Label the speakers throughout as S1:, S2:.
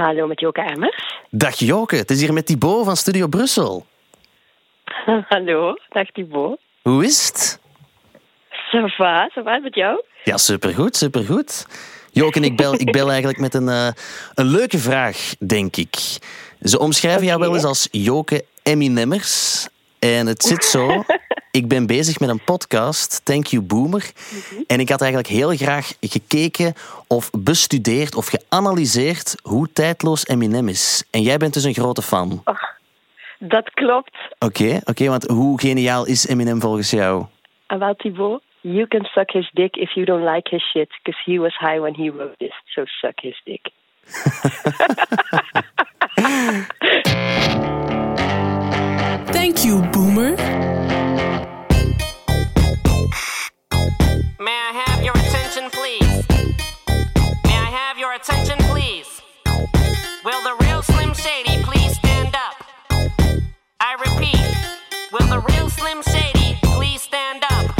S1: Hallo, met Joke Emmers.
S2: Dag Joke, het is hier met Thibaut van Studio Brussel.
S1: Hallo, dag Thibaut.
S2: Hoe is het?
S1: Ça va, ça va met jou?
S2: Ja, supergoed, supergoed. Joke, ik bel, ik bel eigenlijk met een, eh, een leuke vraag, denk ik. Ze omschrijven jou wel eens als Joke Eminemmers. En het zit zo. Ik ben bezig met een podcast, Thank You Boomer. En ik had eigenlijk heel graag gekeken of bestudeerd of geanalyseerd hoe tijdloos Eminem is. En jij bent dus een grote fan.
S1: Dat klopt.
S2: Oké, oké, want hoe geniaal is Eminem volgens jou?
S1: En wel Thibaut, you can suck his dick if you don't like his shit, because he was high when he wrote this, so suck his dick.
S3: Thank you, Boomer.
S4: May I have your attention, please? May I have your attention, please? Will the real Slim Shady please stand up? I repeat, will the real Slim Shady please stand up?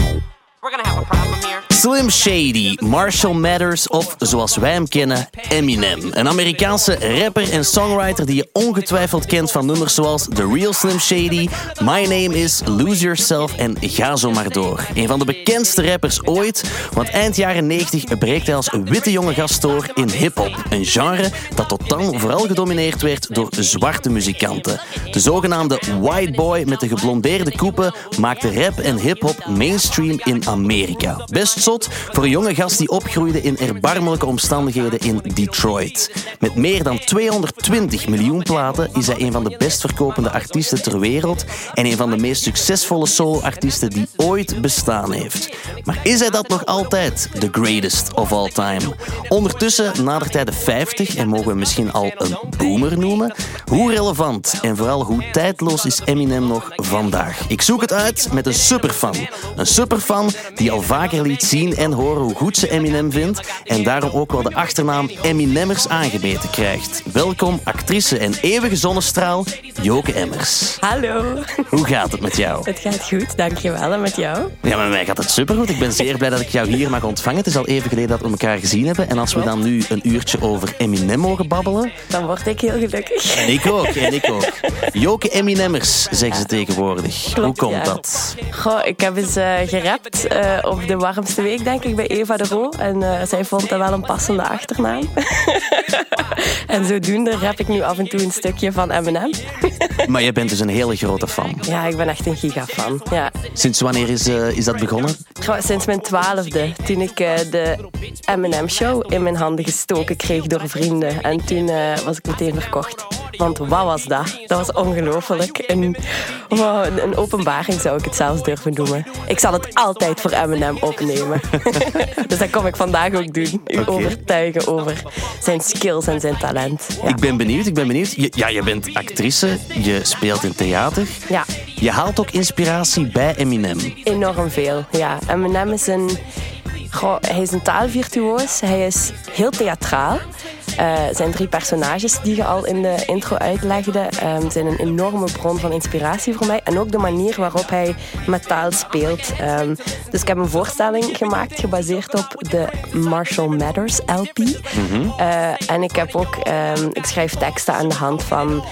S4: We're gonna have a problem here.
S2: Slim Shady, Marshall Mathers of zoals wij hem kennen, Eminem. Een Amerikaanse rapper en songwriter die je ongetwijfeld kent van nummers zoals The Real Slim Shady, My Name Is, Lose Yourself en ga zo maar door. Een van de bekendste rappers ooit, want eind jaren 90 breekt hij als witte jonge gast door in hip-hop. Een genre dat tot dan vooral gedomineerd werd door zwarte muzikanten. De zogenaamde white boy met de geblondeerde koepen maakte rap en hip-hop mainstream in Amerika. Best voor een jonge gast die opgroeide in erbarmelijke omstandigheden in Detroit. Met meer dan 220 miljoen platen is hij een van de best verkopende artiesten ter wereld en een van de meest succesvolle solo-artiesten die ooit bestaan heeft. Maar is hij dat nog altijd? The greatest of all time. Ondertussen nadert hij de 50 en mogen we misschien al een boomer noemen. Hoe relevant en vooral hoe tijdloos is Eminem nog vandaag? Ik zoek het uit met een superfan. Een superfan die al vaker liet zien en horen hoe goed ze Eminem vindt en daarom ook wel de achternaam Eminemmers aangemeten krijgt. Welkom actrice en eeuwige zonnestraal Joke Emmers.
S1: Hallo.
S2: Hoe gaat het met jou?
S1: Het gaat goed, dankjewel. En met jou?
S2: Ja, met mij gaat het supergoed. Ik ben zeer blij dat ik jou hier mag ontvangen. Het is al even geleden dat we elkaar gezien hebben. En als we dan nu een uurtje over Eminem mogen babbelen...
S1: Dan word ik heel gelukkig.
S2: En ik ook, en ik ook. Joke Eminemmers, zeggen ze tegenwoordig. Hoe komt
S1: ja.
S2: dat?
S1: Goh, ik heb eens eh, gerapt eh, op de warmste week, denk ik, bij Eva de Roo. En eh, zij vond dat wel een passende achternaam. en zodoende rap ik nu af en toe een stukje van Eminem.
S2: Maar je bent dus een hele grote fan.
S1: ja, ik ben echt een gigafan. Ja.
S2: Sinds wanneer is, eh, is dat begonnen?
S1: Sinds mijn twaalfde, toen ik eh, de Eminem-show in mijn handen gestoken kreeg door vrienden. En toen was ik meteen verkocht. Want wat was dat? Dat was ongelooflijk. Een, wow, een- een openbaring zou ik het zelfs durven noemen. Ik zal het altijd voor Eminem opnemen. dus dat kom ik vandaag ook doen. U overtuigen over zijn skills en zijn talent. Ja.
S2: Ik ben benieuwd, ik ben benieuwd. Je, ja, je bent actrice, je speelt in theater.
S1: Ja.
S2: Je haalt ook inspiratie bij Eminem.
S1: Enorm veel, ja. Eminem is een... Goh, hij is een taalvirtuoos. Hij is heel theatraal. Eh, zijn drie personages die je al in de intro uitlegde, ehm, zijn een enorme bron van inspiratie voor mij. En ook de manier waarop hij met taal speelt. Ehm, dus ik heb een voorstelling gemaakt gebaseerd op de Marshall Mathers LP. Eh, en ik heb ook, ehm, ik schrijf teksten aan de hand van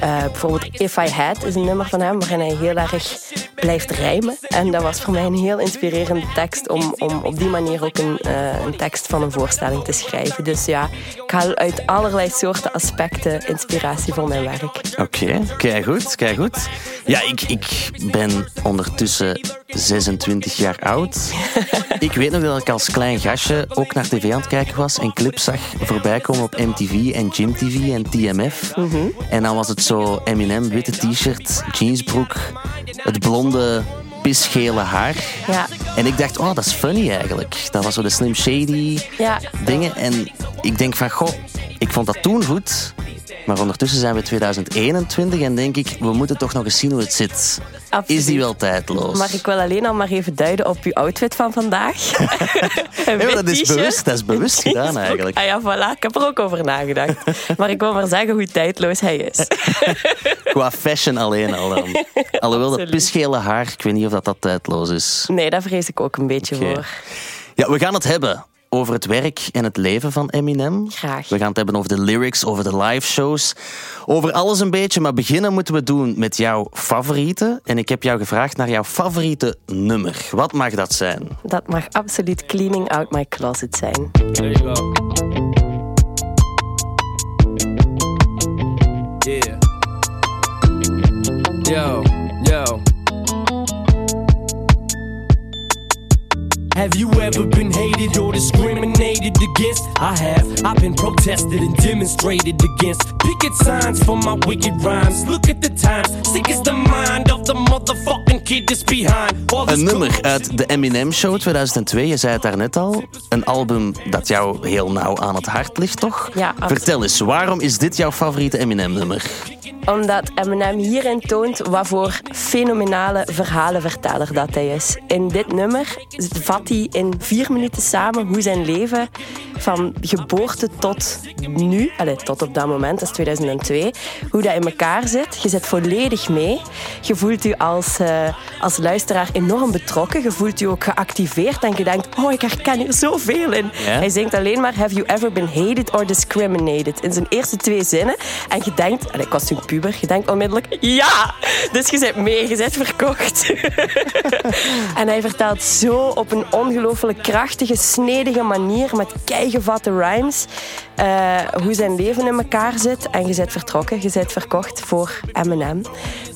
S1: eh, bijvoorbeeld If I Had is een nummer van hem waarin hij heel erg blijft rijmen. En dat was voor mij een heel inspirerende tekst om, om op die manier ook een, eh, een tekst van een voorstelling te schrijven. Dus ja, ik haal uit allerlei soorten aspecten inspiratie voor mijn werk.
S2: Oké, kijk goed, kijk goed. Ja, ik, ik ben ondertussen 26 jaar oud. ik weet nog dat ik als klein gastje ook naar tv aan het kijken was en clips zag voorbij komen op MTV en Gym TV en TMF. En dan was het zo Eminem, witte t-shirt, jeansbroek, het blonde pisgele haar.
S1: Ja.
S2: En ik dacht, oh, dat is funny eigenlijk. Dat was zo de Slim Shady
S1: Ja.
S2: dingen. En ik denk van, goh, ik vond dat toen goed. Maar ondertussen zijn we 2021 en denk ik, we moeten toch nog eens zien hoe het zit.
S1: Absoluut.
S2: Is die wel tijdloos?
S1: Maar ik wil alleen al maar even duiden op uw outfit van vandaag.
S2: Dat is bewust, dat is bewust gedaan eigenlijk.
S1: Ah ja, voilà. Ik heb er ook over nagedacht. Maar ik wil maar zeggen hoe tijdloos hij is.
S2: Qua fashion alleen al dan. Alhoewel dat pisgele haar, ik weet niet of dat, dat tijdloos is.
S1: Nee, daar vrees ik ook een beetje voor.
S2: Ja, we gaan het hebben over het werk en het leven van Eminem.
S1: Graag.
S2: We gaan het hebben over de lyrics, over de live shows, over alles een beetje. Maar beginnen moeten we doen met jouw favoriete. En ik heb jou gevraagd naar jouw favoriete nummer. Wat mag dat zijn?
S1: Dat mag absoluut Cleaning Out My Closet zijn.
S5: There you go. Yeah. Yo, yo. Have you ever been hated or discriminated against? I have. I've been protested and demonstrated against. Picket signs for my wicked rhymes. Look at the times. Sick is the mind of the motherfucking kid that's behind. All this
S2: Een nummer uit de Eminem Show 2002. Je zei het daarnet al. Een album dat jou heel nauw aan het hart ligt, toch?
S1: Ja, absoluut.
S2: Vertel eens, waarom is dit jouw favoriete Eminem-nummer?
S1: Omdat Eminem hierin toont wat voor fenomenale verhalenverteller dat hij is. In dit nummer vat hij in vier minuten samen hoe zijn leven van geboorte tot nu, allez, tot op dat moment, dat is 2002, hoe dat in elkaar zit. Je zit volledig mee. Je voelt je als, eh, als luisteraar enorm betrokken. Je voelt je ook geactiveerd en je denkt, oh, ik herken hier zoveel in. Hij zingt alleen maar, have you ever been hated or discriminated? In zijn eerste twee zinnen. En je denkt, en ik was toen je denkt onmiddellijk, ja! Dus je zit mee, je zit verkocht. en hij vertelt zo op een ongelooflijk krachtige, snedige manier, met keigevatte rhymes, eh, hoe zijn leven in elkaar zit. En je zit vertrokken, je zit verkocht voor Eminem.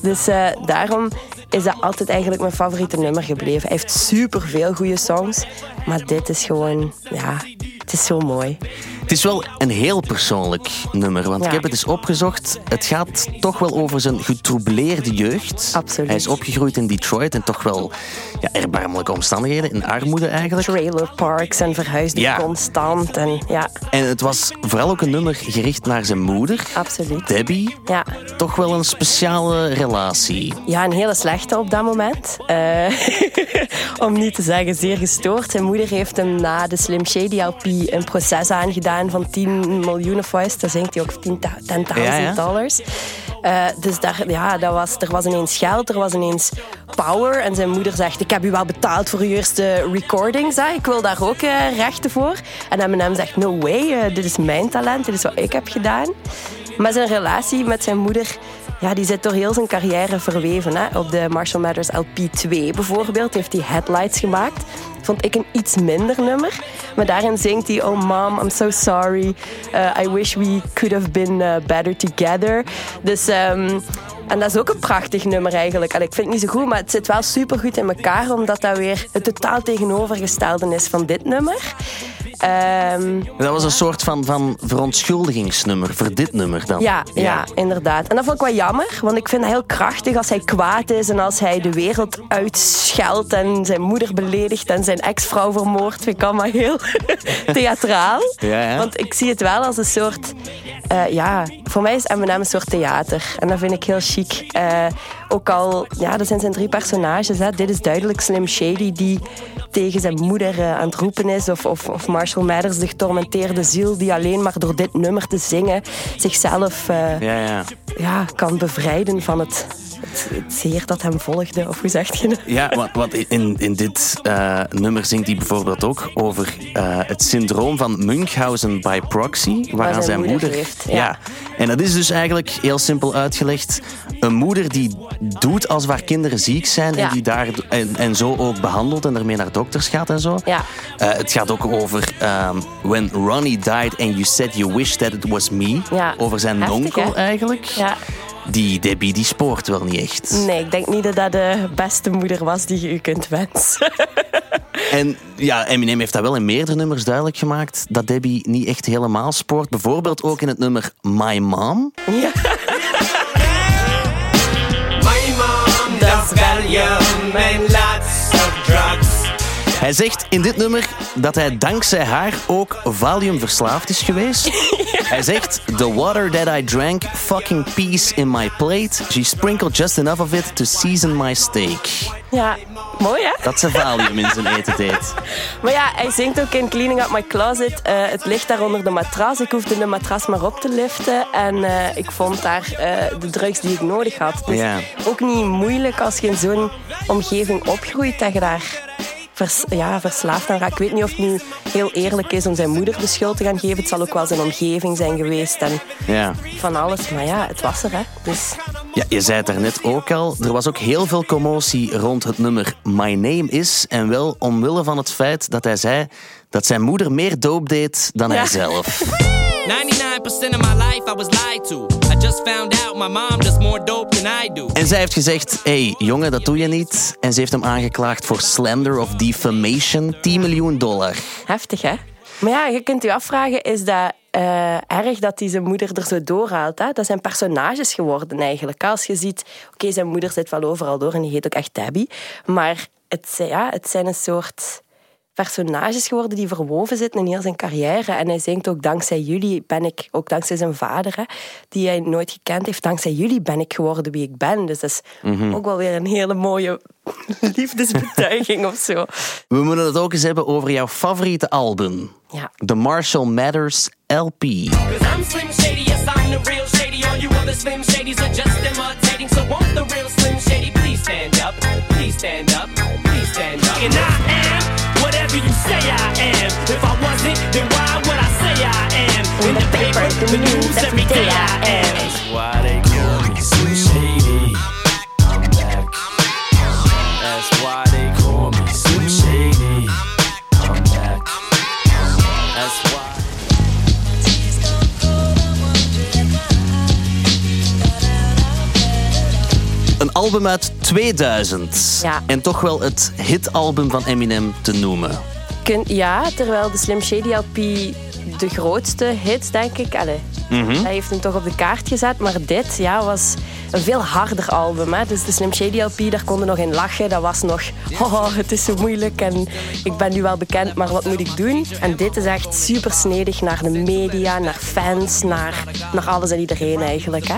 S1: Dus eh, daarom is dat altijd eigenlijk mijn favoriete nummer gebleven. Hij heeft superveel goede songs, maar dit is gewoon, ja, het is zo mooi.
S2: Het is wel een heel persoonlijk nummer, want
S1: Ja.
S2: ik heb het eens opgezocht. Het gaat toch wel over zijn getroubleerde jeugd.
S1: Absoluut.
S2: Hij is opgegroeid in Detroit en toch wel ja, erbarmelijke omstandigheden, in armoede eigenlijk.
S1: Trailer parks en verhuisde
S2: Ja.
S1: constant. En ja,
S2: En het was vooral ook een nummer gericht naar zijn moeder,
S1: absoluut.
S2: Debbie.
S1: Ja.
S2: Toch wel een speciale relatie.
S1: Ja, een hele slechte op dat moment. Eh, om niet te zeggen zeer gestoord. Zijn moeder heeft hem na de Slim Shady LP een proces aangedaan van 10 miljoen of wat? Daar zingt hij ook 10.000 10.000
S2: Ja, ja.
S1: dollars. Eh, dus daar, ja, dat was, er was ineens geld, er was ineens power. En zijn moeder zegt, ik heb u wel betaald voor uw eerste recordings. Hè? Ik wil daar ook eh, rechten voor. En Eminem zegt, no way, eh, dit is mijn talent, dit is wat ik heb gedaan. Maar zijn relatie met zijn moeder ja, die zit door heel zijn carrière verweven. Hè. Op de Marshall Mathers LP2 bijvoorbeeld heeft hij Headlights gemaakt. Vond ik een iets minder nummer. Maar daarin zingt hij... Oh mom, I'm so sorry. Uh, I wish we could have been uh, better together. Dus... ehm, en dat is ook een prachtig nummer eigenlijk. Allee, ik vind het niet zo goed, maar het zit wel supergoed in elkaar. Omdat dat weer het totaal tegenovergestelde is van dit nummer. Ehm,
S2: Dat was een soort van, van verontschuldigingsnummer voor dit nummer dan.
S1: ja, ja, inderdaad. En dat vond ik wel jammer, want ik vind het heel krachtig als hij kwaad is en als hij de wereld uitscheldt en zijn moeder beledigt en zijn ex-vrouw vermoordt. Vind ik allemaal heel theatraal.
S2: Ja.
S1: Want ik zie het wel als een soort... eh, ja, voor mij is Eminem een soort theater. En dat vind ik heel chic. Eh, ook al, ja, dat zijn zijn drie personages. Hè. Dit is duidelijk Slim Shady die tegen zijn moeder eh, aan het roepen is. Of, of, of Marshall Mathers, de getormenteerde ziel die alleen maar door dit nummer te zingen zichzelf eh,
S2: Ja, ja.
S1: ja, kan bevrijden van het, het, het zeer dat hem volgde. Of hoe zeg je dat?
S2: Ja, want, want in, in dit eh, nummer zingt hij bijvoorbeeld ook over het syndroom van Munchausen by proxy, waaraan
S1: zijn
S2: zijn
S1: moeder
S2: moeder.
S1: heeft, ja.
S2: En dat is dus eigenlijk heel simpel uitgelegd: een moeder die doet als haar kinderen ziek zijn en
S1: Ja.
S2: die daar en, en zo ook behandelt en ermee naar dokters gaat en zo.
S1: Ja.
S2: Eh, het gaat ook over ehm, When Ronnie died and you said you wish that it was me.
S1: Ja.
S2: Over zijn
S1: Heftig,
S2: onkel
S1: hè?
S2: eigenlijk.
S1: Ja.
S2: Die Debbie die spoort wel niet echt.
S1: Nee, ik denk niet dat dat de beste moeder was die je u kunt wensen.
S2: En ja, Eminem heeft dat wel in meerdere nummers duidelijk gemaakt dat Debbie niet echt helemaal spoort. Bijvoorbeeld ook in het nummer My Mom.
S5: My
S2: Hij zegt in dit nummer dat hij dankzij haar ook Valium verslaafd is geweest. Hij zegt: The water that I drank, fucking peace in my plate. She sprinkled just enough of it to season my steak.
S1: Ja, mooi hè?
S2: Dat ze Valium in zijn eten deed.
S1: Maar ja, hij zingt ook in Cleaning Up My Closet. eh, het ligt daar onder de matras. Ik hoefde de matras maar op te liften. En eh, ik vond daar eh, de drugs die ik nodig had. Dus
S2: Ja.
S1: ook niet moeilijk als je in zo'n omgeving opgroeit dat je daar vers, ja, verslaafd aan raakt. Ik weet niet of het nu heel eerlijk is om zijn moeder de schuld te gaan geven. Het zal ook wel zijn omgeving zijn geweest en
S2: Ja.
S1: van alles. Maar ja, het was er, hè. Dus
S2: Ja, je zei het er net ook al. Er was ook heel veel commotie rond het nummer My Name Is. En wel omwille van het feit dat hij zei dat zijn moeder meer doop deed dan
S1: Ja.
S2: hij zelf.
S6: 99% of my life I was lied to. Just found out my mom does more dope than I do.
S2: En zij heeft gezegd, hey, jongen, dat doe je niet. En ze heeft hem aangeklaagd voor slander of defamation. 10 miljoen dollar.
S1: heftig, hè. Maar ja, je kunt je afvragen, is dat eh, erg dat hij zijn moeder er zo doorhaalt? Hè? Dat zijn personages geworden eigenlijk. Als je ziet, oké, zijn moeder zit wel overal door en die heet ook echt Debbie. Maar het, zijn- ja, het zijn een soort personages geworden die verwoven zitten in heel zijn carrière. En hij zingt ook dankzij jullie ben ik, ook dankzij zijn vader, hè, die hij nooit gekend heeft, dankzij jullie ben ik geworden wie ik ben. Dus dat is ook wel weer een hele mooie liefdesbetuiging of zo.
S2: We moeten het ook eens hebben over jouw favoriete album.
S1: Ja.
S2: The Marshall Matters LP.
S5: Cause I'm Slim Shady, yes, I'm the real Shady. All you other Slim Shadys are just imitating. So won't the real Slim Shady please stand up? Please stand up. And I am whatever you say I am. If I wasn't, then why would I say I am? In the paper, the news, every day I am. That's why they call
S2: Een album uit 2000.
S1: Ja.
S2: En toch wel het hitalbum van Eminem te noemen.
S1: Kun- ja, terwijl de Slim Shady LP de grootste hit, denk ik. Allee, Hij heeft hem toch op de kaart gezet. Maar dit ja, was een veel harder album. Hè. Dus de Slim Shady LP, daar konden nog in lachen. Dat was nog, oh, het is zo moeilijk en ik ben nu wel bekend, maar wat moet ik doen? En dit is echt super snedig naar de media, naar fans, naar, naar alles en iedereen eigenlijk. Hè.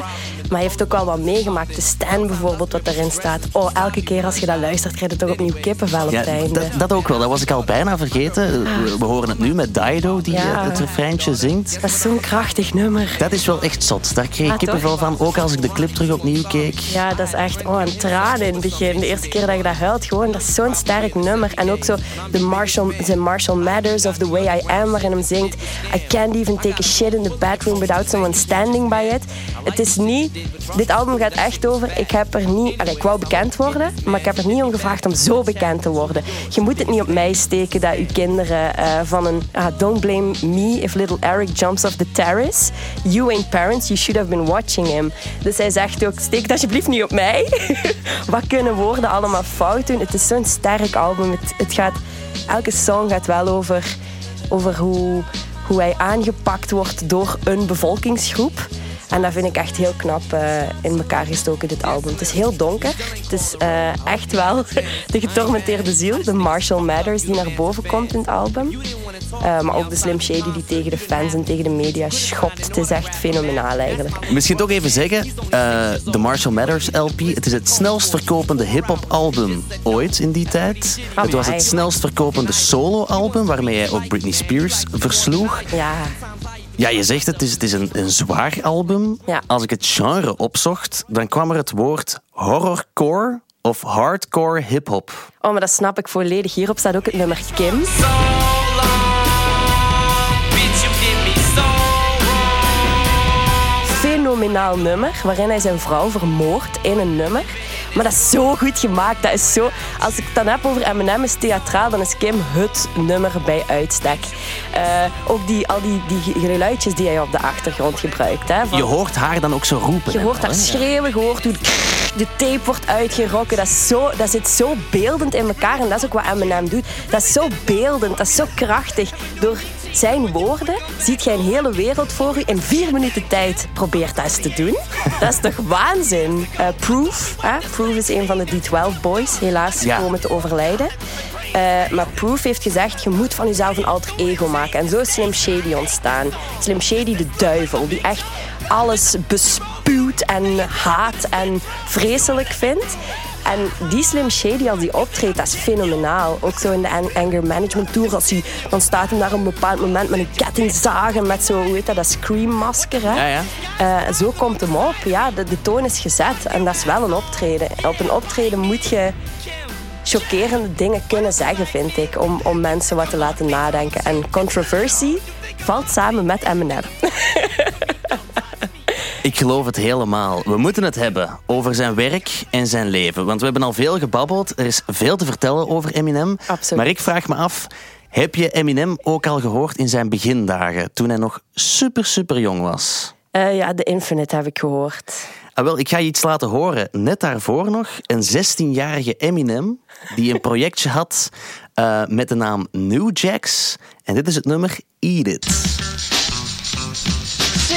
S1: Maar hij heeft ook wel wat meegemaakt. De Stan bijvoorbeeld, wat daarin staat. Oh, elke keer als je dat luistert, krijg je toch opnieuw kippenvel op
S2: Ja,
S1: het einde.
S2: dat, dat ook wel. Dat was ik al bijna vergeten. We, we horen het nu met Dido, die
S1: Ja.
S2: eh, het refreintje zingt.
S1: Dat is zo'n krachtig nummer.
S2: Dat is wel echt zot. Daar kreeg ik
S1: Ah,
S2: kippenvel van. Ook als ik de clip terug opnieuw.
S1: Ja, dat is echt oh, een tranen in het begin. De eerste keer dat je dat huilt, gewoon, dat is zo'n sterk nummer. En ook zo de Marshall, the Marshall Matters of The Way I Am, waarin hem zingt I can't even take a shit in the bedroom without someone standing by it. Het is niet... Dit album gaat echt over, ik heb er niet... Allee, ik wou bekend worden, maar ik heb er niet om gevraagd om zo bekend te worden. Je moet het niet op mij steken dat uw kinderen eh, van een... ah, don't blame me if little Eric jumps off the terrace. You ain't parents, you should have been watching him. Dus hij zegt ook, steek het alsjeblieft niet op mij. Wat kunnen woorden allemaal fout doen? Het is zo'n sterk album. Het, het gaat, elke song gaat wel over, over hoe, hoe hij aangepakt wordt door een bevolkingsgroep. En dat vind ik echt heel knap eh, in elkaar gestoken, dit album. Het is heel donker. Het is eh, echt wel de getormenteerde ziel, de Marshall Matters, die naar boven komt in het album. Eh, maar ook de Slim Shady die tegen de fans en tegen de media schopt. Het is echt fenomenaal eigenlijk.
S2: Misschien toch even zeggen, de Marshall Matters LP, het is het snelst verkopende hip-hop album ooit in die tijd. Het was het snelst verkopende solo-album waarmee hij ook Britney Spears versloeg.
S1: Ja,
S2: Ja, je zegt het, het is, het is een, een zwaar album.
S1: Ja.
S2: Als ik het genre opzocht, dan kwam er het woord horrorcore of hardcore hip-hop.
S1: oh, maar dat snap ik volledig. Hierop staat ook het nummer Kim. Fenomenaal nummer, waarin hij zijn vrouw vermoordt in een nummer. Maar dat is zo goed gemaakt. Dat is zo... Als ik het dan heb over Eminem is theatraal, dan is Kim het nummer bij uitstek. Eh, ook die, al die, die geluidjes die hij op de achtergrond gebruikt. Hè, van-
S2: Je hoort haar dan ook zo roepen.
S1: Je hoort haar schreeuwen, je hoort hoe de tape wordt uitgerokken. Dat, is zo, dat zit zo beeldend in elkaar en dat is ook wat Eminem doet. Dat is zo beeldend, dat is zo krachtig. Door zijn woorden ziet jij een hele wereld voor u in vier minuten tijd. Probeert dat eens te doen. Dat is toch waanzin? Eh, Proof, hè? Proof is een van de D12 boys, helaas
S2: Ja.
S1: komen te overlijden. Eh, maar Proof heeft gezegd, je moet van jezelf een alter ego maken. En zo is Slim Shady ontstaan. Slim Shady de duivel, die echt alles bespuwt en haat en vreselijk vindt. En die Slim Shady, als die optreedt, dat is fenomenaal. Ook zo in de An- Anger Management Tour, als hij, dan staat hij daar op een bepaald moment met een kettingzaag en met zo, hoe heet dat, dat Scream-masker. Hè?
S2: Ja, ja.
S1: Eh, zo komt hem op. Ja, de, de toon is gezet en dat is wel een optreden. Op een optreden moet je chockerende dingen kunnen zeggen, vind ik. Om, om mensen wat te laten nadenken. En controversie valt samen met Eminem.
S2: Ik geloof het helemaal. We moeten het hebben over zijn werk en zijn leven. Want we hebben al veel gebabbeld. Er is veel te vertellen over Eminem.
S1: Absoluut.
S2: Maar ik vraag me af, heb je Eminem ook al gehoord in zijn begindagen? Toen hij nog super, super jong was?
S1: Eh, ja, The Infinite heb ik gehoord.
S2: Ah, wel, ik ga je iets laten horen. Net daarvoor nog een 16-jarige Eminem die een projectje had eh, met de naam New Jacks. En dit is het nummer Eat It.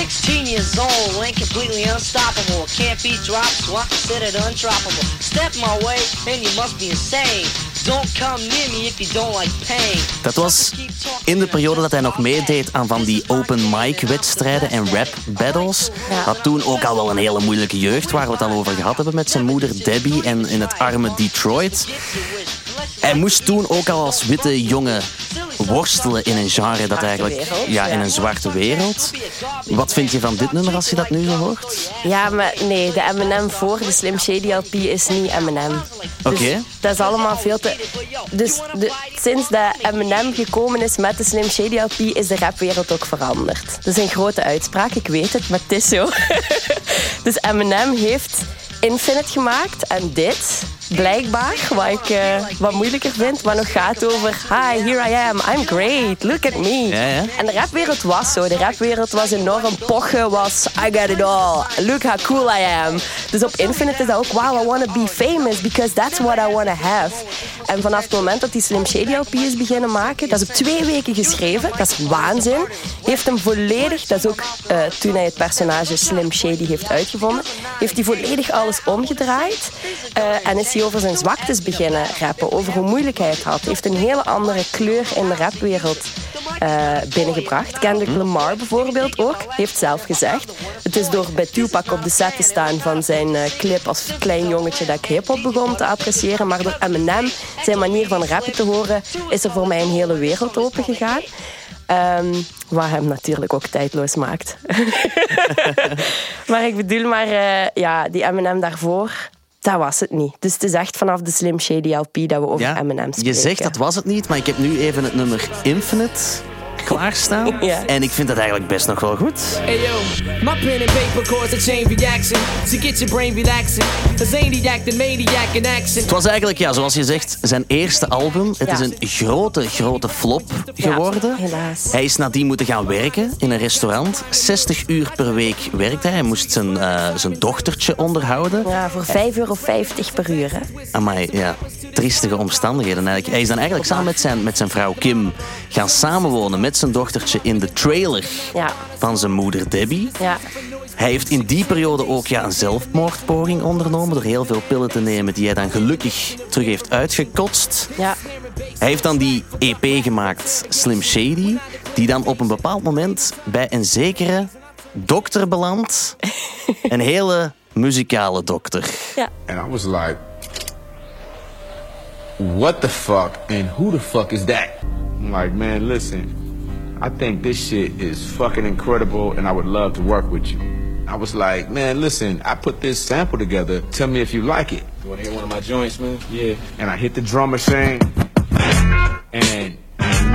S7: 16 years old and completely unstoppable. Can't be dropped, so I consider it undroppable. Step my way, and you must be insane. Don't come near me if you don't like pain.
S2: Dat was in de periode dat hij nog meedeed aan van die open mic wedstrijden en rap battles.
S1: Ja.
S2: Had toen ook al wel een hele moeilijke jeugd, waar we het al over gehad hebben met zijn moeder Debbie en in het arme Detroit. Hij moest toen ook al als witte jongen worstelen in een genre dat eigenlijk ja, in een zwarte wereld. Wat vind je van dit nummer als je dat nu zo hoort?
S1: Ja, maar nee, de Eminem voor de Slim Shady LP is niet. Dus
S2: Oké.
S1: dat is allemaal veel te... Dus de, sinds dat Eminem gekomen is met de Slim Shady LP is de rapwereld ook veranderd. Dat is een grote uitspraak, ik weet het, maar het is zo. dus Eminem heeft Infinite gemaakt en dit, blijkbaar, wat ik eh, wat moeilijker vind, maar nog gaat over Hi, here I am, I'm great, look at me.
S2: Ja, ja.
S1: En de rapwereld was zo. De rapwereld was enorm pochen, was I got it all. Look how cool I am. Dus op Infinite is dat ook, wow, I want to be famous because that's what I want to have. En vanaf het moment dat hij Slim Shady LP is beginnen maken, dat is op twee weken geschreven, dat is waanzin. Heeft hem volledig, dat is ook eh, toen hij het personage Slim Shady heeft uitgevonden, heeft hij volledig alles omgedraaid. eh, en is hij over zijn zwaktes beginnen rappen, over hoe moeilijk hij het had. Heeft een hele andere kleur in de rapwereld eh, binnengebracht. Kendrick Lamar bijvoorbeeld ook, heeft zelf gezegd. Het is door bij Tupac op de set te staan van zijn eh, clip als klein jongetje dat ik hip-hop begon te appreciëren. Maar door Eminem, zijn manier van rappen te horen, is er voor mij een hele wereld open gegaan. Ehm, wat hem natuurlijk ook tijdloos maakt. maar ik bedoel maar, eh, ja, die Eminem daarvoor, dat was het niet. Dus het is echt vanaf de Slim Shady LP dat we over
S2: Ja,
S1: Eminem spreken.
S2: je zegt dat was het niet, maar ik heb nu even het nummer Infinite klaarstaan.
S1: Ja.
S2: En ik vind dat eigenlijk best nog wel goed.
S6: Hey yo, my pen and paper cause a chain reaction to get your brain relaxing. A zaniac, the maniac in action.
S2: Het was eigenlijk, ja, zoals je zegt, zijn eerste album. Het
S1: Ja.
S2: is een grote, grote flop geworden.
S1: helaas.
S2: Hij is nadien moeten gaan werken in een restaurant. 60 uur per week werkte hij. Hij moest zijn, eh, zijn dochtertje onderhouden.
S1: Ja, voor 5,50 euro per uur. Hè?
S2: Amai, ja, triestige omstandigheden eigenlijk. Hij is dan eigenlijk samen met zijn, met zijn vrouw Kim gaan samenwonen met zijn dochtertje in de trailer
S1: Ja.
S2: van zijn moeder Debbie.
S1: Ja.
S2: Hij heeft in die periode ook ja, een zelfmoordpoging ondernomen door heel veel pillen te nemen die hij dan gelukkig terug heeft uitgekotst.
S1: Ja.
S2: Hij heeft dan die EP gemaakt, Slim Shady, die dan op een bepaald moment bij een zekere dokter belandt. een hele muzikale dokter.
S8: And I was like, what the fuck and who the fuck is that? I'm like, man, listen, I think this shit is fucking incredible and I would love to work with you. I was like, man, listen, I put this sample together. Tell me if you like it. You wanna hear one of my joints, man? Yeah. And I hit the drum machine and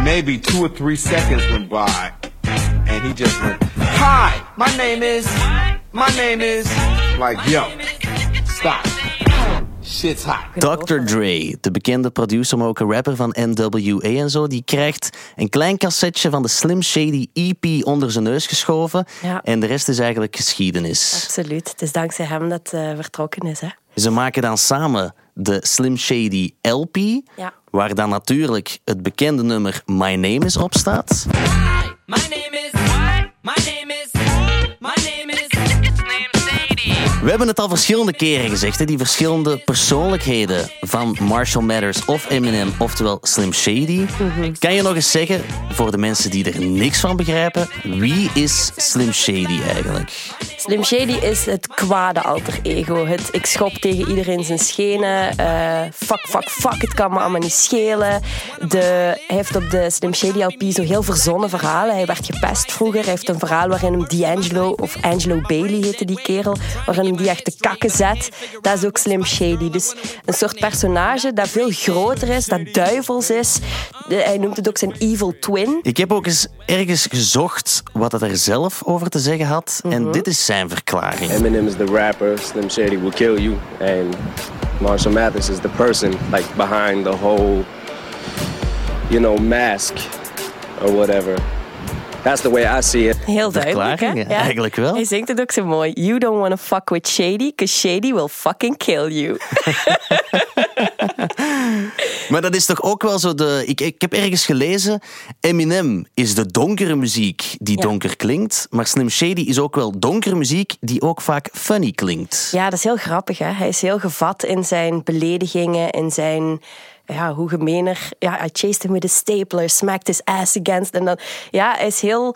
S8: maybe two or three seconds went by and he just went, hi, my name is, my name is, like, yo, stop. Shit's hot.
S2: Dr. Dre, de bekende producer, maar ook een rapper van NWA en zo, die krijgt een klein cassetje van de Slim Shady EP onder zijn neus geschoven.
S1: Ja.
S2: En de rest is eigenlijk geschiedenis.
S1: Absoluut. Het is dankzij hem dat het eh, vertrokken is. Hè?
S2: Ze maken dan samen de Slim Shady LP,
S1: Ja.
S2: waar dan natuurlijk het bekende nummer My Name is op staat.
S6: My name is. My name is. My
S2: We hebben het al verschillende keren gezegd, hè, die verschillende persoonlijkheden van Marshall Mathers of Eminem, oftewel Slim Shady. Kan je nog eens zeggen, voor de mensen die er niks van begrijpen, wie is Slim Shady eigenlijk?
S1: Slim Shady is het kwade alter ego. Het ik schop tegen iedereen zijn schenen. eh, fuck, fuck, fuck, het kan me allemaal niet schelen. De, hij heeft op de Slim Shady LP zo heel verzonnen verhalen. Hij werd gepest vroeger. Hij heeft een verhaal waarin hem D'Angelo, of Angelo Bailey heette die kerel, waarin hem die echt de kakken zet. Dat is ook Slim Shady. Dus een soort personage dat veel groter is, dat duivels is. Hij noemt het ook zijn evil twin.
S2: Ik heb ook eens ergens gezocht wat hij er zelf over te zeggen had. En dit is zijn verklaring.
S9: Eminem is the rapper, Slim Shady will kill you, and Marshall Mathers is the person like behind the whole, you know, mask or whatever. That's the way I see it.
S1: Heel duidelijk, hè?
S2: Ja, eigenlijk wel.
S1: Hij zingt het ook zo mooi. You don't want to fuck with Shady, because Shady will fucking kill you.
S2: Maar dat is toch ook wel zo de... Ik, ik heb ergens gelezen, Eminem is de donkere muziek die
S1: Ja.
S2: donker klinkt. Maar Slim Shady is ook wel donkere muziek die ook vaak funny klinkt.
S1: Ja, dat is heel grappig, hè? Hij is heel gevat in zijn beledigingen, in zijn... Ja, hoe gemener. Ja, I chased him with a stapler, smacked his ass against. En dan, ja, hij is heel...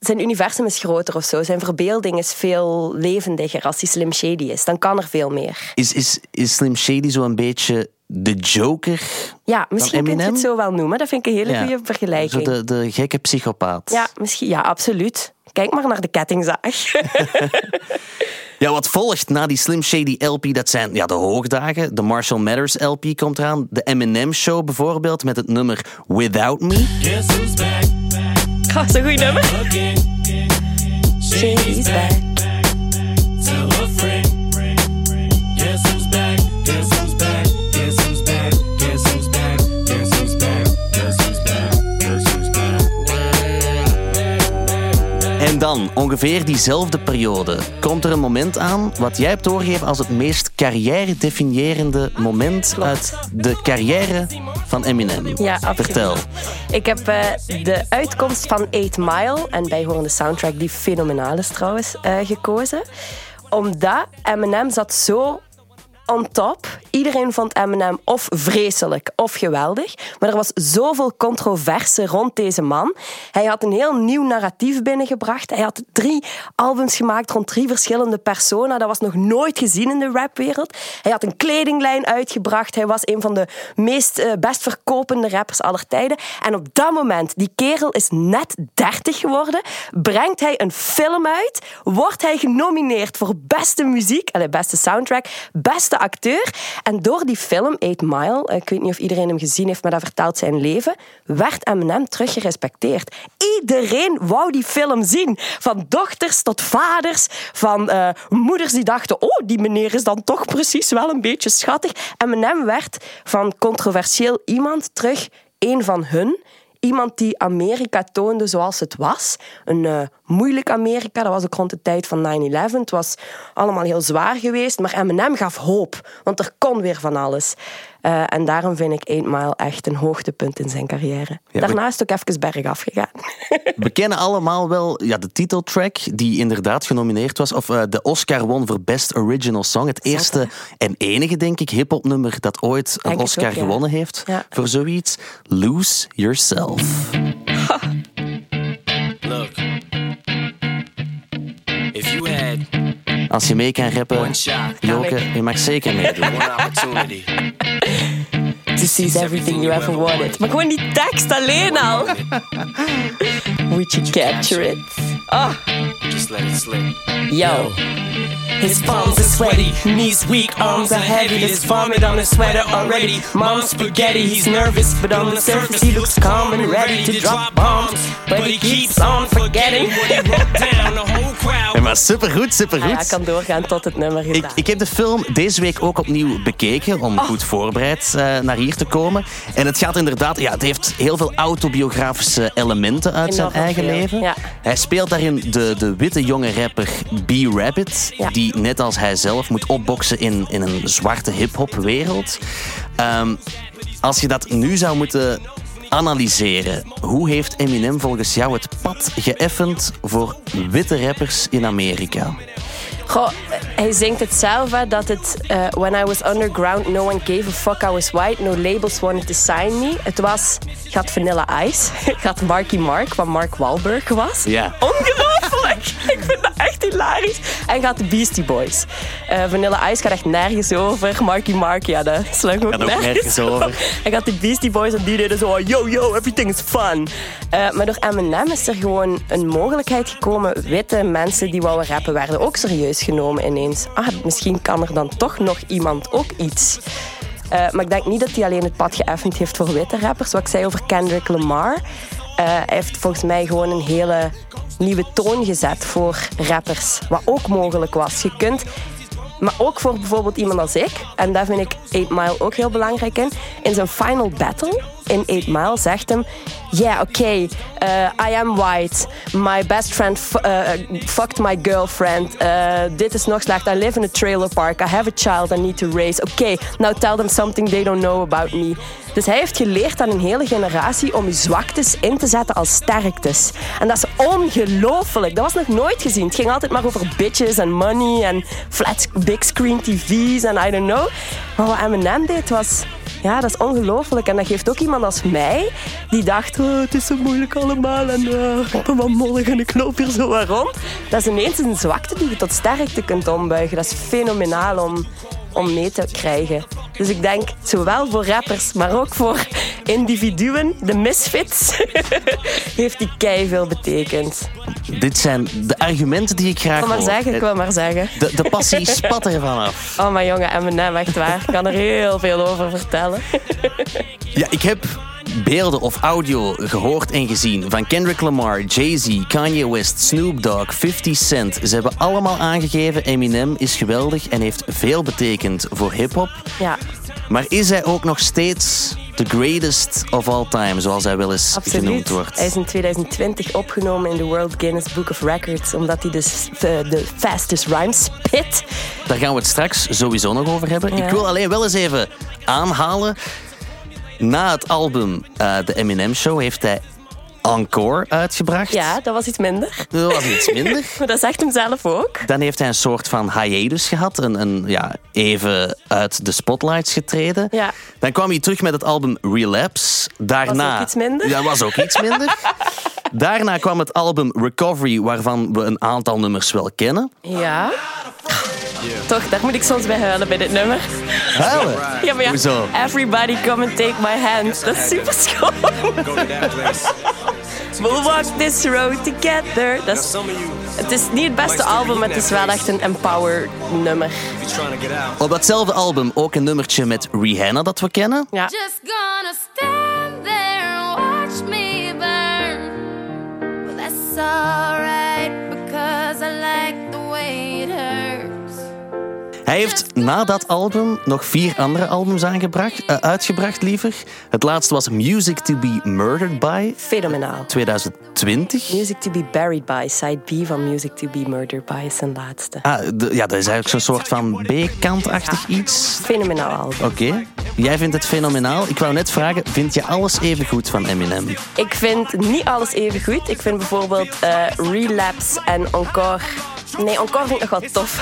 S1: Zijn universum is groter of zo. Zijn verbeelding is veel levendiger als hij Slim Shady is. Dan kan er veel meer.
S2: Is, is, is Slim Shady zo een beetje de Joker?
S1: Ja, misschien kun je het zo wel noemen. Dat vind ik een hele
S2: Ja.
S1: goede vergelijking.
S2: Zo de, de gekke psychopaat.
S1: Ja, misschien, ja, absoluut. Kijk maar naar de kettingzaag.
S2: Ja, wat volgt na die Slim Shady LP, dat zijn ja, de hoogdagen. De Marshall Mathers LP komt eraan. De Eminem Show bijvoorbeeld met het nummer Without Me.
S5: Guess who's back?
S1: Oh, zo'n goed nummer.
S5: Who's back?
S2: En dan, ongeveer diezelfde periode, komt er een moment aan wat jij hebt doorgegeven als het meest carrière-definiërende moment uit de carrière van Eminem.
S1: Ja, absoluut.
S2: Vertel.
S1: Ik heb eh, de uitkomst van 8 Mile, en bijhorende soundtrack die fenomenaal is trouwens, eh, gekozen. Omdat Eminem zat zo on top. Iedereen vond Eminem of vreselijk of geweldig. Maar er was zoveel controverse rond deze man. Hij had een heel nieuw narratief binnengebracht. Hij had drie albums gemaakt rond drie verschillende personen. Dat was nog nooit gezien in de rapwereld. Hij had een kledinglijn uitgebracht. Hij was een van de meest eh, best verkopende rappers aller tijden. En op dat moment, die kerel is net 30 geworden, brengt hij een film uit, wordt hij genomineerd voor beste muziek, allee, beste soundtrack, beste acteur. En door die film, 8 Mile, eh, ik weet niet of iedereen hem gezien heeft, maar dat vertelt zijn leven, werd Eminem terug gerespecteerd. Iedereen wou die film zien. Van dochters tot vaders, van eh, moeders die dachten, oh, die meneer is dan toch precies wel een beetje schattig. Eminem werd van controversieel iemand terug een van hun. Iemand die Amerika toonde zoals het was. Een eh, moeilijk Amerika. Dat was ook rond de tijd van 9-11. Het was allemaal heel zwaar geweest. Maar Eminem gaf hoop. Want er kon weer van alles. Eh, en daarom vind ik 8 Mile echt een hoogtepunt in zijn carrière.
S2: Ja,
S1: Daarna is het ook even bergaf gegaan.
S2: We kennen allemaal wel ja, de titeltrack die inderdaad genomineerd was. Of eh, de Oscar won voor Best Original Song. Het eerste en enige, denk ik, hip-hop nummer dat ooit een
S1: Denk het
S2: Oscar
S1: ook, ja.
S2: gewonnen heeft
S1: Ja.
S2: voor zoiets. Lose Yourself.
S10: Look. If you had
S2: Als je mee kan rappen,
S10: one shot,
S2: Joke, je mag zeker meedoen.
S10: one opportunity,
S1: To seize everything you ever wanted. Maar gewoon die tekst alleen al. Would you capture it? Oh,
S10: just let it slip.
S1: yo.
S6: His palms are sweaty, knees weak, arms are heavy. There's vomit on his sweater already. Mom's spaghetti, he's nervous, but on the surface he looks calm and ready to drop bombs. But he keeps on forgetting.
S5: What he wrote down, the whole crowd.
S2: Ja, maar supergoed, supergoed.
S1: Ah, ja, ik kan doorgaan tot het nummer
S2: Ik,
S1: gedaan.
S2: ik heb de film deze week ook opnieuw bekeken om goed voorbereid eh, naar hier te komen. En het gaat inderdaad, ja, het heeft heel veel autobiografische elementen uit zijn eigen
S1: veel,
S2: leven.
S1: ja.
S2: Hij speelt daarin de, de witte jonge rapper B-Rabbit,
S1: Ja.
S2: die net als hij zelf moet opboksen in, in een zwarte hip-hop wereld. Ehm, als je dat nu zou moeten analyseren, hoe heeft Eminem volgens jou het pad geëffend voor witte rappers in Amerika?
S1: Goh, hij zingt het zelf, hè, dat het... eh, when I was underground, no one gave a fuck I was white. No labels wanted to sign me. Het was... Gaat Vanilla Ice. Gaat Marky Mark, wat Mark Wahlberg was.
S2: Ja.
S1: Ongelooflijk! Ik vind dat echt hilarisch. En gaat de Beastie Boys. Eh, Vanilla Ice gaat echt nergens over. Marky Mark, ja, dat sluit ook nergens,
S2: nergens over.
S1: En gaat de Beastie Boys en die deden zo... Yo, yo, everything is fun. Eh, maar door Eminem is er gewoon een mogelijkheid gekomen. Witte mensen die wouden rappen werden ook serieus genomen ineens. Ah, misschien kan er dan toch nog iemand ook iets. Eh, maar ik denk niet dat hij alleen het pad geëffend heeft voor witte rappers. Wat ik zei over Kendrick Lamar. Eh, hij heeft volgens mij gewoon een hele nieuwe toon gezet voor rappers. Wat ook mogelijk was. Je kunt maar ook voor bijvoorbeeld iemand als ik, en daar vind ik 8 Mile ook heel belangrijk in. In zijn final battle in 8 Mile zegt hem: Yeah, okay, uh, I am white. My best friend uh, fucked my girlfriend. Uh, dit is nog slecht. I live in a trailer park. I have a child I need to raise. Okay, now tell them something they don't know about me. Dus hij heeft geleerd aan een hele generatie om zwaktes in te zetten als sterktes. En dat is ongelooflijk. Dat was nog nooit gezien. Het ging altijd maar over bitches en money en flat big screen tv's en I don't know. Maar wat Eminem deed was... Ja, dat is ongelooflijk. En dat geeft ook iemand als mij, die dacht, oh, het is zo moeilijk allemaal en uh, ik wat mollig en ik loop hier zo wat rond. Dat is ineens een zwakte die je tot sterkte kunt ombuigen. Dat is fenomenaal om, om mee te krijgen. Dus ik denk, zowel voor rappers, maar ook voor individuen, de misfits, heeft die kei veel betekend.
S2: Dit zijn de argumenten die ik graag
S1: Ik wil maar zeggen, ik wil maar zeggen.
S2: De, de passie spat er vanaf.
S1: Oh, mijn jongen, Eminem, echt waar. Ik kan er heel veel over vertellen.
S2: Ja, ik heb beelden of audio gehoord en gezien van Kendrick Lamar, Jay-Z, Kanye West, Snoop Dogg, 50 Cent. Ze hebben allemaal aangegeven Eminem is geweldig en heeft veel betekend voor hip-hop.
S1: Ja,
S2: Maar is hij ook nog steeds the greatest of all time, zoals hij wel eens genoemd
S1: absoluut.
S2: wordt?
S1: Hij is in 2020 opgenomen in de World Guinness Book of Records, omdat hij dus de, de fastest rhyme spit.
S2: Daar gaan we het straks sowieso nog over hebben.
S1: Ja.
S2: Ik wil alleen wel eens even aanhalen. Na het album eh The Eminem Show heeft hij Encore uitgebracht.
S1: Ja, dat was iets minder.
S2: Dat was iets minder.
S1: Maar dat zegt hem zelf ook.
S2: Dan heeft hij een soort van hiatus gehad. Een, een, ja, even uit de spotlights getreden.
S1: Ja.
S2: Dan kwam hij terug met het album Relapse. Daarna,
S1: Was ook iets minder.
S2: Ja, was ook iets minder. Daarna kwam het album Recovery, waarvan we een aantal nummers wel kennen.
S1: Ja. Toch, daar moet ik soms bij huilen bij dit nummer.
S2: Huilen?
S1: Ja, maar ja.
S2: Hoezo?
S1: Everybody come and take my hand. Dat is super schoon. We'll walk this road together. Dat is, het is niet het beste album, maar het is wel echt een empower nummer.
S2: Op datzelfde album ook een nummertje met Rihanna dat we kennen.
S1: Ja.
S11: Just gonna stand there and watch me burn. Well, that's alright
S2: Hij heeft na dat album nog vier andere albums aangebracht, eh, uitgebracht, liever. Het laatste was Music to be Murdered by,
S1: Fenomenaal.
S2: 2020.
S1: Music to be buried by, side B van Music to be murdered by is zijn laatste.
S2: Ah, de- ja, dat is eigenlijk zo'n soort van B-kantachtig iets.
S1: Fenomenaal album.
S2: Oké. Jij vindt het fenomenaal. Ik wou net vragen, vind je alles even goed van Eminem?
S1: Ik vind niet alles even goed. Ik vind bijvoorbeeld eh, Relapse en Encore... Nee, Encore vind ik nog wel tof.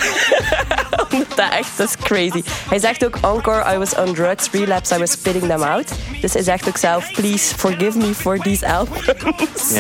S1: Omdat dat echt, dat is crazy. Hij zegt ook, Encore, I was on drugs. Relapse, I was spitting them out. Dus hij zegt ook zelf, please forgive me for these albums.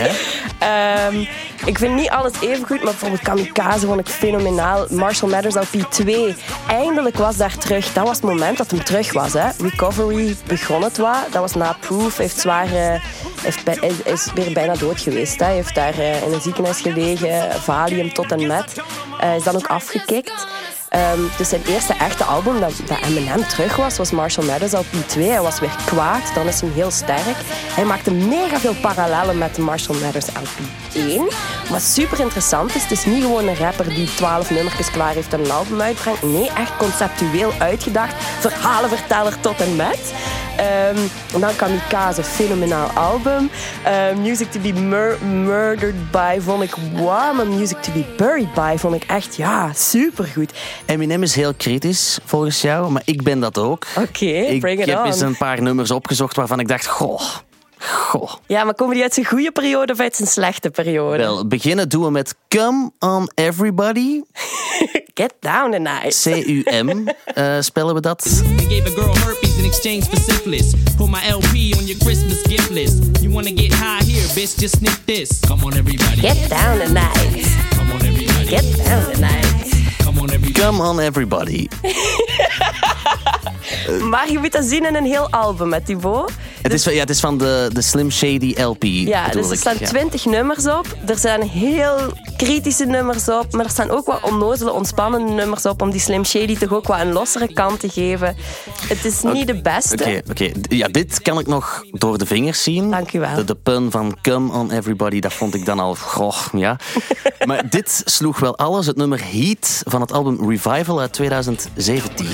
S1: Ehm, ik vind niet alles even goed, maar bijvoorbeeld Kamikaze vond ik fenomenaal. Marshall Mathers LP 2. Eindelijk was daar terug. Dat was het moment dat hem terug was. Hè. Recovery begon het wat. Dat was na Proof. Hij heeft zwaar, eh, heeft is, weer bijna dood geweest. Hij heeft daar eh, in een ziekenhuis gelegen. Valium tot en met. Eh, is dan ook afgekikt. Ehm, dus zijn eerste echte album dat, dat Eminem terug was, was Marshall Mathers LP 2. Hij was weer kwaad, dan is hij heel sterk. Hij maakte mega veel parallellen met Marshall Mathers LP 1. Wat super interessant is, het is niet gewoon een rapper die 12 nummertjes klaar heeft en een album uitbrengt. Nee, echt conceptueel uitgedacht. Verhalenverteller tot en met. Ehm, en dan Kamikaze, fenomenaal album. Ehm, Music to be mur- Murdered By vond ik wow, maar Music to be Buried By vond ik echt, ja, supergoed.
S2: Eminem is heel kritisch, volgens jou, maar ik ben dat ook.
S1: Oké,
S2: ik
S1: bring it
S2: heb
S1: on.
S2: eens een paar nummers opgezocht waarvan ik dacht, goh, goh.
S1: Ja, maar komen die uit zijn goede periode of uit zijn slechte periode?
S2: Wel, beginnen doen we met Come on Everybody.
S1: Get down tonight.
S2: C-U-M eh, spellen we dat.
S12: They gave a girl herpes in exchange for syphilis. Put my LP on your Christmas gift list. You wanna get high here, bitch? Just sniff this. Come on, everybody.
S1: Get down tonight.
S12: Come on, everybody.
S1: Get down tonight.
S2: Come on everybody.
S1: Maar je moet dat zien in een heel album met Thibaut.
S2: Het is, van- ja, het is van de, de Slim Shady LP.
S1: Ja, dus er staan
S2: Ja.
S1: 20 nummers op. Er zijn heel kritische nummers op. Maar er staan ook wat onnozele, ontspannende nummers op. Om die Slim Shady toch ook wat een lossere kant te geven. Het is niet de beste.
S2: Oké, oké. Ja, dit kan ik nog door de vingers zien.
S1: Dank u wel.
S2: De, de pun van Come on Everybody, dat vond ik dan al... Goh, ja. maar dit sloeg wel alles. Het nummer Heat van het album Revival uit 2017.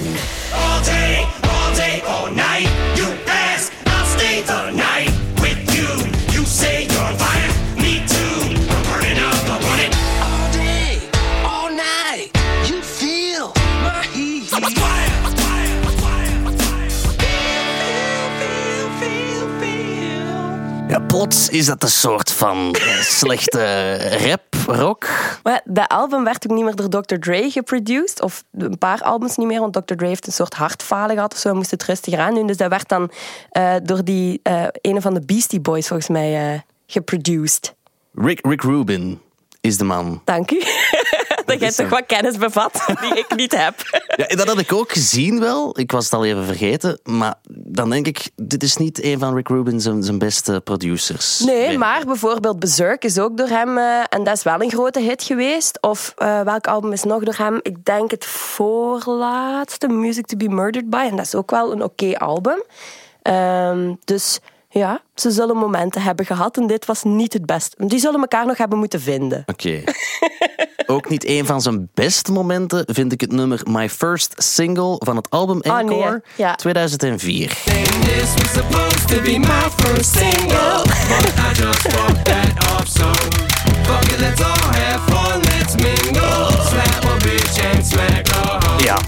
S2: Plots is dat een soort van eh, slechte rap, rock.
S1: Maar dat album werd ook niet meer door Dr. Dre geproduced. Of een paar albums niet meer, want Dr. Dre heeft een soort hartfalen gehad of zo. Hij moest het rustiger aan doen. Dus dat werd dan eh, door die eh een van de Beastie Boys volgens mij eh geproduced.
S2: Rick, Rick Rubin is de man.
S1: Dank u. dat jij toch wat kennis bevat die ik niet heb.
S2: Ja, dat had ik ook gezien wel. Ik was het al even vergeten. Maar dan denk ik, dit is niet een van Rick Rubin zijn, zijn beste producers.
S1: Nee, maar bijvoorbeeld Berserk is ook door hem, eh, en dat is wel een grote hit geweest. Of eh, welk album is nog door hem? Ik denk het voorlaatste, Music to be Murdered by. En dat is ook wel een oké album. Ehm, dus ja, ze zullen momenten hebben gehad en dit was niet het beste. Die zullen elkaar nog hebben moeten vinden.
S2: Oké. Ook niet een van zijn beste momenten vind ik het nummer My First Single van het album
S1: Ah, nee,
S2: Encore
S1: ja.
S2: 2004.
S6: This was supposed to be my first single, but I just fucked that up. So fuck it, let's all have fun, let's mingle. Slap a bitch and smack a hoe.
S2: Ja,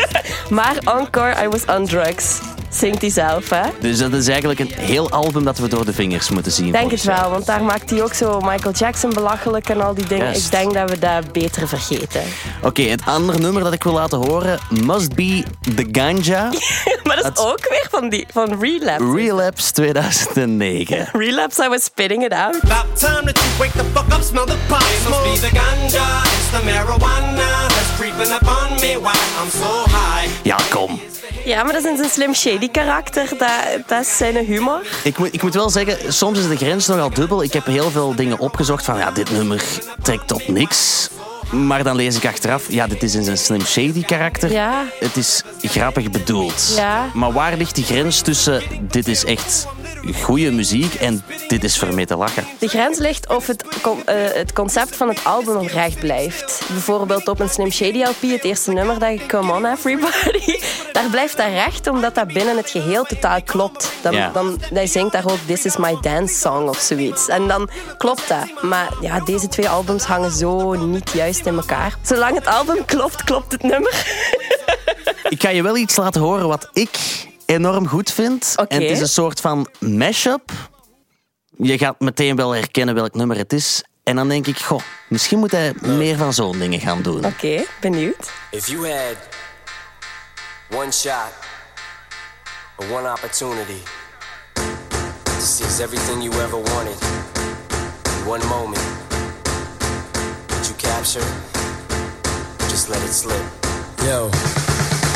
S1: Maar Encore, I Was on Drugs, zingt hij zelf, hè?
S2: dus dat is eigenlijk een heel album dat we door de vingers moeten zien.
S1: Denk het wel, want daar maakt hij ook zo Michael Jackson belachelijk en al die dingen. Ik denk dat we dat beter vergeten.
S2: Oké, het andere nummer dat ik wil laten horen, Must Be The Ganja,
S1: Maar dat is ook weer van, die, van Relapse.
S2: Relapse 2009.
S1: Relapse, I was spitting it out.
S6: About time that you wake the fuck up, smell the pot It must be the ganja, it's the marijuana that's creeping up on me while I'm so high.
S2: Ja, kom.
S1: Ja, maar dat is zijn Slim Shady karakter. Dat, dat is zijn humor.
S2: Ik moet, ik moet wel zeggen, soms is de grens nogal dubbel. Ik heb heel veel dingen opgezocht van, ja, dit nummer trekt op niks. Maar dan lees ik achteraf, ja, dit is in zijn Slim Shady karakter.
S1: Ja.
S2: Het is grappig bedoeld.
S1: Ja.
S2: Maar waar ligt die grens tussen, dit is echt goede muziek en dit is voor mee te lachen?
S1: De grens ligt of het, eh, het concept van het album oprecht blijft. Bijvoorbeeld op een Slim Shady LP, het eerste nummer, dat je Come On Everybody, daar blijft dat recht omdat dat binnen het geheel totaal klopt. Dan,
S2: Ja.
S1: dan, hij zingt daar ook This is my dance song of zoiets. En dan klopt dat. Maar ja, deze twee albums hangen zo niet juist in elkaar. Zolang het album klopt, klopt het nummer.
S2: Ik ga je wel iets laten horen wat ik enorm goed vind.
S1: Oké.
S2: En het is een soort van mashup. Je gaat meteen wel herkennen welk nummer het is. En dan denk ik, goh, misschien moet hij meer van zo'n dingen gaan doen.
S1: Oké, benieuwd.
S10: If you had one shot or one opportunity to seize everything you ever wanted in one moment, would capture? Just let it slip.
S6: Yo.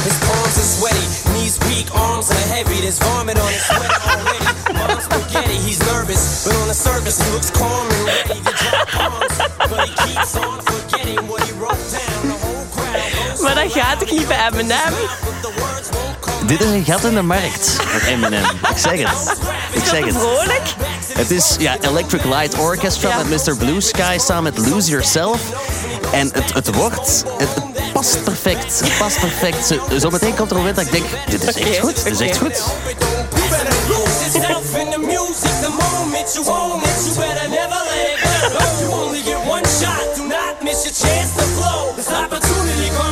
S6: His palms are sweaty, knees weak, arms are heavy. There's vomit on his sweater already. Mom's spaghetti, he's nervous, but on the surface he looks calm and ready to drop bombs. But he keeps on forgetting what he wrote down. The whole crowd goes
S1: Maar dat gaat toch niet bij Eminem?
S2: Dit is een gat in de markt met Eminem. Ik zeg het. Ik zeg het.
S1: Vrolijk?
S2: Het is ja, Electric Light Orchestra
S1: Ja.
S2: met Mr. Blue Sky samen met Lose Yourself. En het, het wordt... Het, het past perfect. Het past perfect. Zo- Zometeen komt er een moment dat ik denk, dit is echt goed. Dit is echt goed.
S6: You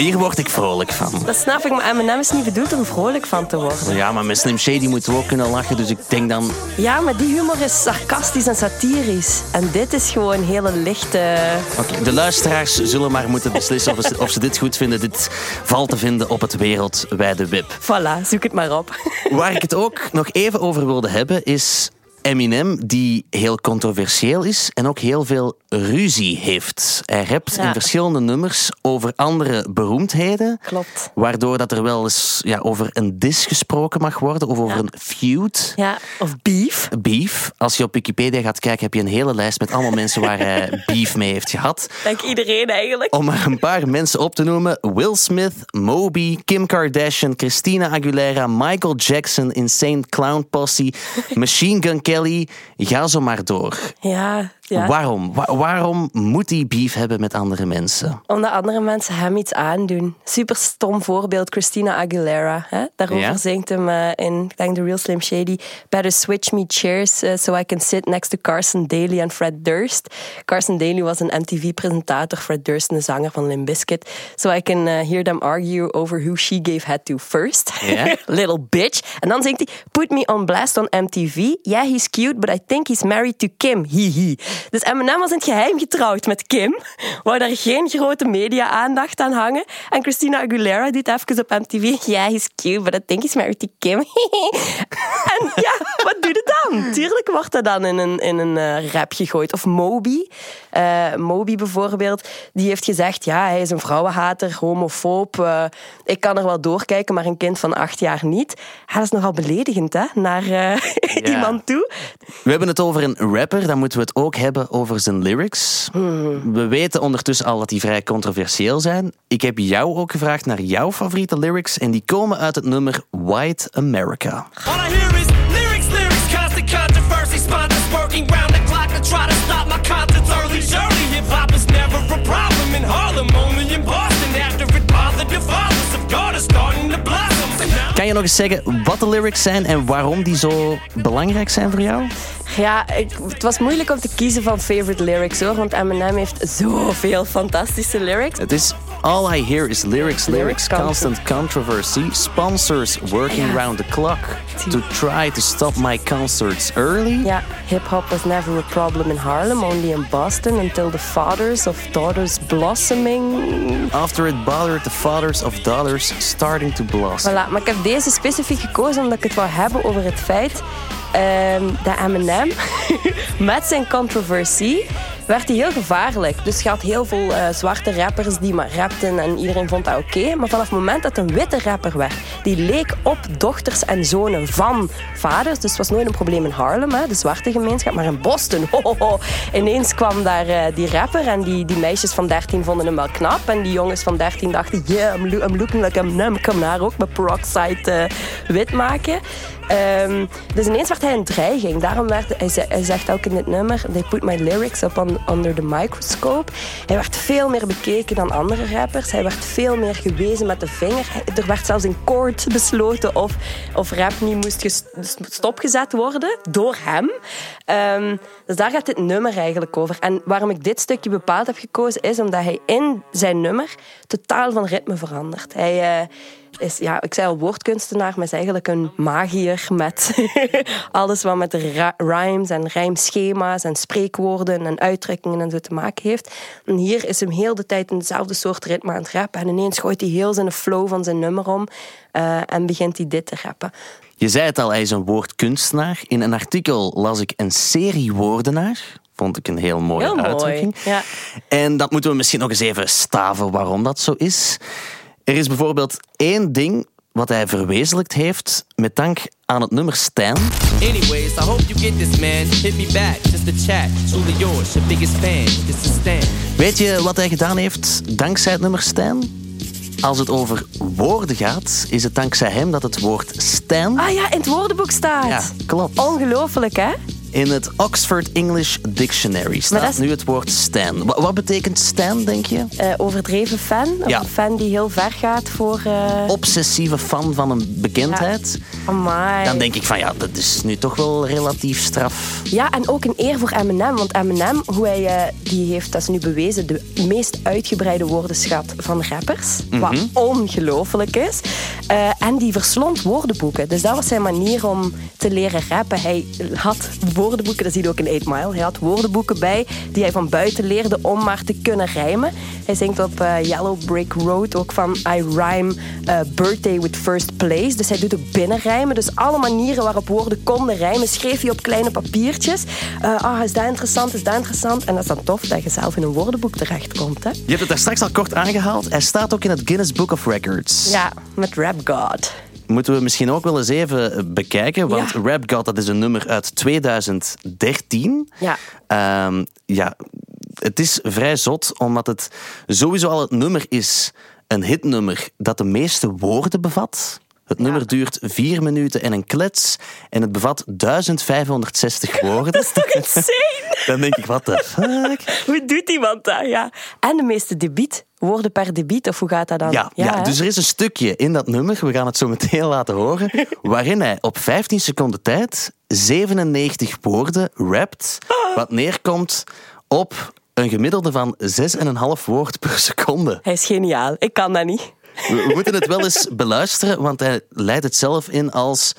S2: hier word ik vrolijk van.
S1: Dat snap ik, maar Eminem is niet bedoeld om vrolijk van te worden.
S2: Ja, maar met Slim Shady moeten we ook kunnen lachen. Dus ik denk dan...
S1: Ja, maar die humor is sarcastisch en satirisch. En dit is gewoon hele lichte...
S2: Oké, de luisteraars zullen maar moeten beslissen of ze, of ze dit goed vinden. Dit valt te vinden op het wereldwijde web.
S1: Voilà, zoek het maar op.
S2: Waar ik het ook nog even over wilde hebben is... Eminem, die heel controversieel is en ook heel veel ruzie heeft. Hij rapt
S1: Ja.
S2: in verschillende nummers over andere beroemdheden.
S1: Klopt.
S2: Waardoor dat er wel eens ja, over een dis gesproken mag worden of over
S1: Ja.
S2: een feud.
S1: Ja, of beef.
S2: Beef. Als je op Wikipedia gaat kijken, heb je een hele lijst met allemaal mensen waar hij beef mee heeft gehad.
S1: Denk iedereen eigenlijk.
S2: Om maar een paar mensen op te noemen: Will Smith, Moby, Kim Kardashian, Christina Aguilera, Michael Jackson, Insane Clown Posse, Machine Gun Kelly. Ga zo maar door.
S1: Ja, ja.
S2: Waarom? Wa- waarom moet hij beef hebben met andere mensen?
S1: Omdat andere mensen hem iets aandoen. Super stom voorbeeld, Christina Aguilera. Hè? Daarover
S2: Ja.
S1: zingt hem eh, in, ik denk, The Real Slim Shady. Better switch me chairs eh, so I can sit next to Carson Daly en Fred Durst. Carson Daly was een MTV-presentator, Fred Durst een zanger van Limp Bizkit. So I can eh, hear them argue over who she gave head to first. Little bitch. En dan zingt hij, put me on blast on MTV. Yeah, he's cute, but I think he's married to Kim. Hihi. Dus Eminem was in het geheim getrouwd met Kim. Wou daar geen grote media-aandacht aan hangen. En Christina Aguilera doet even op MTV. Yeah, he's cute, but I think he's married to Kim. en ja, wat doe je dan? Tuurlijk wordt dat dan in een, in een eh, rap gegooid. Of Moby. Eh, Moby bijvoorbeeld, die heeft gezegd, ja, hij is een vrouwenhater, homofoob. Eh, ik kan er wel doorkijken, maar een kind van acht jaar niet. Ja, dat is nogal beledigend, hè, naar iemand toe.
S2: We hebben het over een rapper, dan moeten we het ook hebben over zijn lyrics. We weten ondertussen al dat die vrij controversieel zijn. Ik heb jou ook gevraagd naar jouw favoriete lyrics en die komen uit het nummer White America.
S6: All I hear is lyrics, lyrics, constant controversy, sponsors working round the clock to try to stop my concerts early. Surely hip hop is never a problem in Harlem, only in Boston. After it bothered the fathers of God is starting to blossom. Now
S2: Kan je nog eens zeggen wat de lyrics zijn en waarom die zo belangrijk zijn voor jou?
S1: Ja, ik, het was moeilijk om te kiezen van favorite lyrics hoor, want Eminem heeft zoveel fantastische lyrics.
S2: Het is All I hear is lyrics, lyrics,
S1: Lyrics,
S2: constant controversy, sponsors working
S1: Ja.
S2: round the clock to try to stop my concerts early.
S1: Ja, hip-hop was never a problem in Harlem, only in Boston until the fathers of daughters blossoming.
S2: After it bothered the fathers of daughters starting to blossom.
S1: Voilà, maar ik heb deze specifiek gekozen omdat ik het wou hebben over het feit ehm, dat Eminem met zijn controversie werd hij heel gevaarlijk. Dus je had heel veel eh, zwarte rappers die maar rapten en iedereen vond dat oké. Maar vanaf het moment dat een witte rapper werd, die leek op dochters en zonen van vaders. Dus het was nooit een probleem in Harlem, hè, de zwarte gemeenschap. Maar in Boston, ineens kwam daar eh, die rapper en die, die meisjes van 13 vonden hem wel knap. En die jongens van 13 dachten, yeah, I'm, lo- I'm looking like Eminem. Ik kan haar ook met peroxide eh, wit maken. Ehm, dus ineens werd hij een dreiging. Daarom werd, hij, ze- hij zegt ook in dit nummer: They put my lyrics up under the microscope. Hij werd veel meer bekeken dan andere rappers. Hij werd veel meer gewezen met de vinger. Er werd zelfs in court besloten of, of rap niet moest stopgezet worden door hem. Ehm, dus daar gaat dit nummer eigenlijk over. En waarom ik dit stukje bepaald heb gekozen, is omdat hij in zijn nummer totaal van ritme verandert. Hij. eh, is, ja, ik zei al woordkunstenaar, maar is eigenlijk een magier met alles wat met rhymes en rijmschema's en spreekwoorden en uitdrukkingen en zo te maken heeft. En hier is hem heel de tijd in dezelfde soort ritme aan het rappen. En ineens gooit hij heel zijn flow van zijn nummer om eh, en begint hij dit te rappen.
S2: Je zei het al, hij is een woordkunstenaar. In een artikel las ik een serie woordenaar. Vond ik een heel mooie
S1: Heel mooi.
S2: uitdrukking.
S1: Ja.
S2: En dat moeten we misschien nog eens even staven waarom dat zo is. Er is bijvoorbeeld één ding wat hij verwezenlijkt heeft met dank aan het nummer Stan.
S12: Anyways, I hope you get this, man. Hit me back, just a chat. Truly yours, your biggest fan. This is Stan.
S2: Weet je wat hij gedaan heeft dankzij het nummer Stan? Als het over woorden gaat, is het dankzij hem dat het woord Stan
S1: Ah ja, in het woordenboek staat.
S2: Ja, klopt.
S1: Ongelooflijk, hè?
S2: In het Oxford English Dictionary staat
S1: is-
S2: nu het woord Stan. Wa- Wat betekent Stan, denk je?
S1: Eh, overdreven fan.
S2: Ja.
S1: Een fan die heel ver gaat voor... eh
S2: Obsessieve fan van een bekendheid.
S1: Amai.
S2: Dan denk ik van ja, dat is nu toch wel relatief straf.
S1: Ja, en ook een eer voor Eminem. Want Eminem, hoe hij, eh, die heeft, dat is nu bewezen, de meest uitgebreide woordenschat van rappers. Wat
S2: Mhm.
S1: ongelooflijk is. En die verslond woordenboeken. Dus dat was zijn manier om te leren rappen. Hij had woordenboeken, dat zie je ook in 8 Mile. Hij had woordenboeken bij die hij van buiten leerde om maar te kunnen rijmen. Hij zingt op eh, Yellow Brick Road ook van I rhyme eh, birthday with first place. Dus hij doet ook binnenrijmen. Dus alle manieren waarop woorden konden rijmen, schreef hij op kleine papiertjes. Eh, Ah, is dat interessant, is dat interessant? En dat is dan tof dat je zelf in een woordenboek terechtkomt. Hè?
S2: Je hebt het daar straks al kort aangehaald. Hij staat ook in het Guinness Book of Records.
S1: Ja, met Rap God.
S2: Moeten we misschien ook wel eens even bekijken. Want
S1: Ja.
S2: Rap God, dat is een nummer uit 2013.
S1: Ja.
S2: Ehm, ja, het is vrij zot, omdat het sowieso al het nummer is, een hitnummer dat de meeste woorden bevat. Het nummer duurt vier minuten en een klets en het bevat 1560 woorden. Dat is toch
S1: insane?
S2: Dan denk ik, wat de fuck?
S1: Hoe doet iemand dat? Ja. En de meeste debiet. Woorden per debiet, of hoe gaat dat dan?
S2: Ja, ja,
S1: hè?
S2: dus er is een stukje in dat nummer, we gaan het zo meteen laten horen, waarin hij op 15 seconden tijd 97 woorden rapt, wat neerkomt op een gemiddelde van 6,5 woord per seconde.
S1: Hij is geniaal. Ik kan dat niet.
S2: We, moeten het wel eens beluisteren, want hij leidt het zelf in als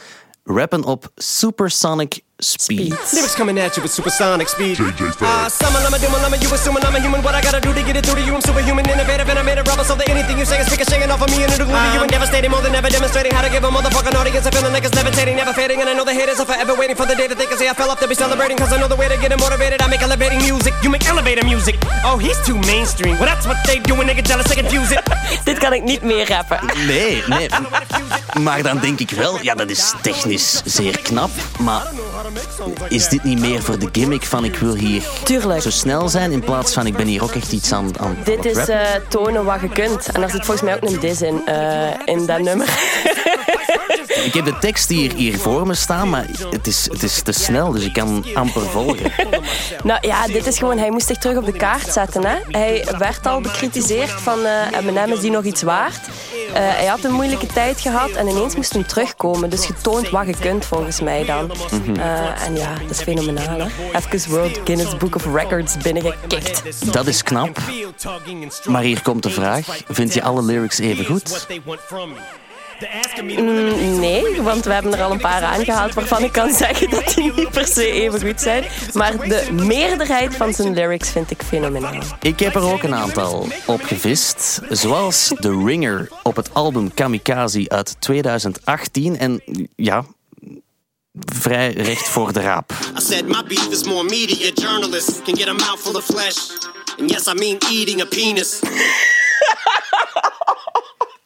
S2: rappen op supersonic speed.
S6: Lyrics coming at you with supersonic speed. Ah, summer, lama, doom, lama, you assuming I'm a human. What I gotta do to get it through to you? I'm superhuman, innovative, and I made a rubber so that anything you say is ricocheting off of me and it'll glue to you and devastating more than ever demonstrating how to give a motherfucking audience a feeling like it's levitating, never fading. And I know the haters are forever waiting for the day that they can say I fell off to be celebrating. Cause I know the way to get them motivated. I make elevating music, you make elevator music. Oh, he's too mainstream. Well, that's what they do when they get jealous, they confuse it.
S1: Dit kan ik niet meer rappen.
S2: Nee, nee. Maar dan denk ik wel, ja, dat is technisch zeer knap, maar is dit niet meer voor de gimmick van ik wil hier
S1: Tuurlijk.
S2: zo snel zijn in plaats van ik ben hier ook echt iets aan, aan
S1: Dit
S2: aan
S1: is eh, tonen wat je kunt. En daar zit volgens mij ook een dis in, eh, in dat nummer.
S2: Ik heb de tekst hier, hier voor me staan, maar het is, het is te snel, dus ik kan amper volgen.
S1: nou ja, dit is gewoon... Hij moest zich terug op de kaart zetten. Hè? Hij werd al bekritiseerd van eh M&M is die nog iets waard. Eh, hij had een moeilijke tijd gehad en ineens moest hem terugkomen. Dus getoond wat je kunt volgens mij dan.
S2: Mhm.
S1: Eh, en ja, dat is fenomenaal. Hè? Even World Guinness Book of Records binnengekikt.
S2: Dat is knap. Maar hier komt de vraag, vind je alle lyrics even goed?
S1: Mm, nee, want we hebben er al een paar aangehaald waarvan ik kan zeggen dat die niet per se even goed zijn. Maar de meerderheid van zijn lyrics vind ik fenomenaal.
S2: Ik heb er ook een aantal op gevist, zoals The Ringer op het album Kamikaze uit 2018. En ja, vrij recht voor de raap.
S13: I said my beef is more meaty. A journalist can get a mouthful of flesh. And yes, I mean eating a penis.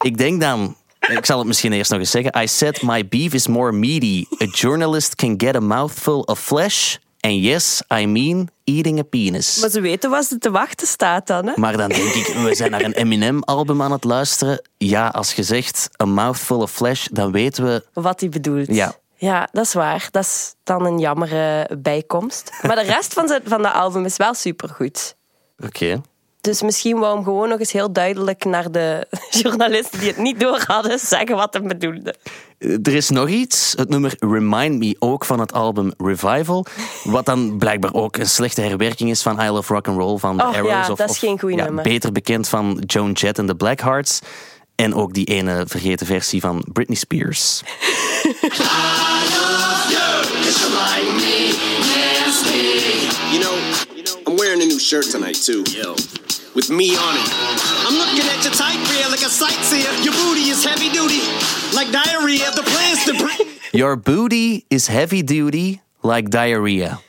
S2: Ik denk dan, ik zal het misschien eerst nog eens zeggen. I said my beef is more meaty. A journalist can get a mouthful of flesh. And yes, I mean eating a penis.
S1: Maar ze weten wat ze te wachten staat dan. Hè?
S2: Maar dan denk ik, we zijn naar een Eminem-album aan het luisteren. Ja, als je zegt a mouthful of flesh, dan weten we...
S1: Wat hij bedoelt.
S2: Ja.
S1: Ja, dat is waar. Dat is dan een jammere bijkomst. Maar de rest van, zijn, van dat album is wel supergoed.
S2: Oké.
S1: Dus misschien wou hem gewoon nog eens heel duidelijk naar de journalisten die het niet door hadden zeggen wat hij bedoelde.
S2: Er is nog iets, het nummer Remind Me, ook van het album Revival. Wat dan blijkbaar ook een slechte herwerking is van I Love Rock and Roll van The
S1: Oh,
S2: Arrows.
S1: ja,
S2: of,
S1: dat is geen goeie
S2: ja,
S1: nummer.
S2: Beter bekend van Joan Jett en the Blackhearts. En ook die ene vergeten versie van Britney Spears.
S13: You new shirt tonight too. Yo. With me on it. I'm looking at your tight rear like a sightseer. Your booty is heavy duty, like diarrhea. The plans to bring.
S2: Your booty is heavy duty, like diarrhea.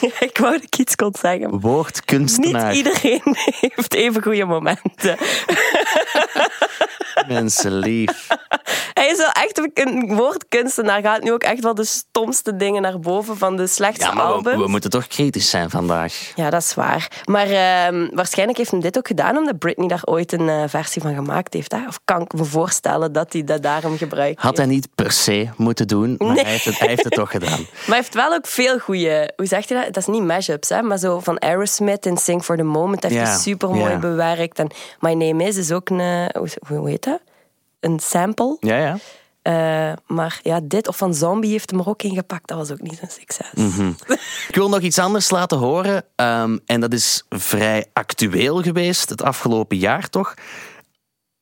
S1: ik wou dat ik iets kon zeggen. Niet iedereen heeft even goede momenten.
S2: Mensen lief.
S1: Hij is wel echt een woordkunstenaar. Gaat nu ook echt wel de stomste dingen naar boven van de slechtste
S2: Ja, maar we,
S1: albums.
S2: we moeten toch kritisch zijn vandaag.
S1: Ja, dat is waar. Maar ehm, waarschijnlijk heeft hij dit ook gedaan omdat Britney daar ooit een eh, versie van gemaakt heeft. Hè? Of kan ik me voorstellen dat hij dat daarom gebruikt
S2: Had hij niet per se moeten doen, maar
S1: Nee.
S2: hij, heeft het, hij heeft het toch gedaan.
S1: Maar hij heeft wel ook veel goede, hoe zeg je dat? Dat is niet mashups, hè? maar zo van Aerosmith en Sing for the Moment heeft hij super mooi bewerkt. En My Name Is is ook een, eh, hoe, hoe heet dat? Een sample.
S2: Ja, ja.
S1: Eh, maar ja, dit of van Zombie heeft hem er ook ingepakt. Dat was ook niet zo'n succes.
S2: Mhm. Ik wil nog iets anders laten horen. ehm, en dat is vrij actueel geweest, het afgelopen jaar toch.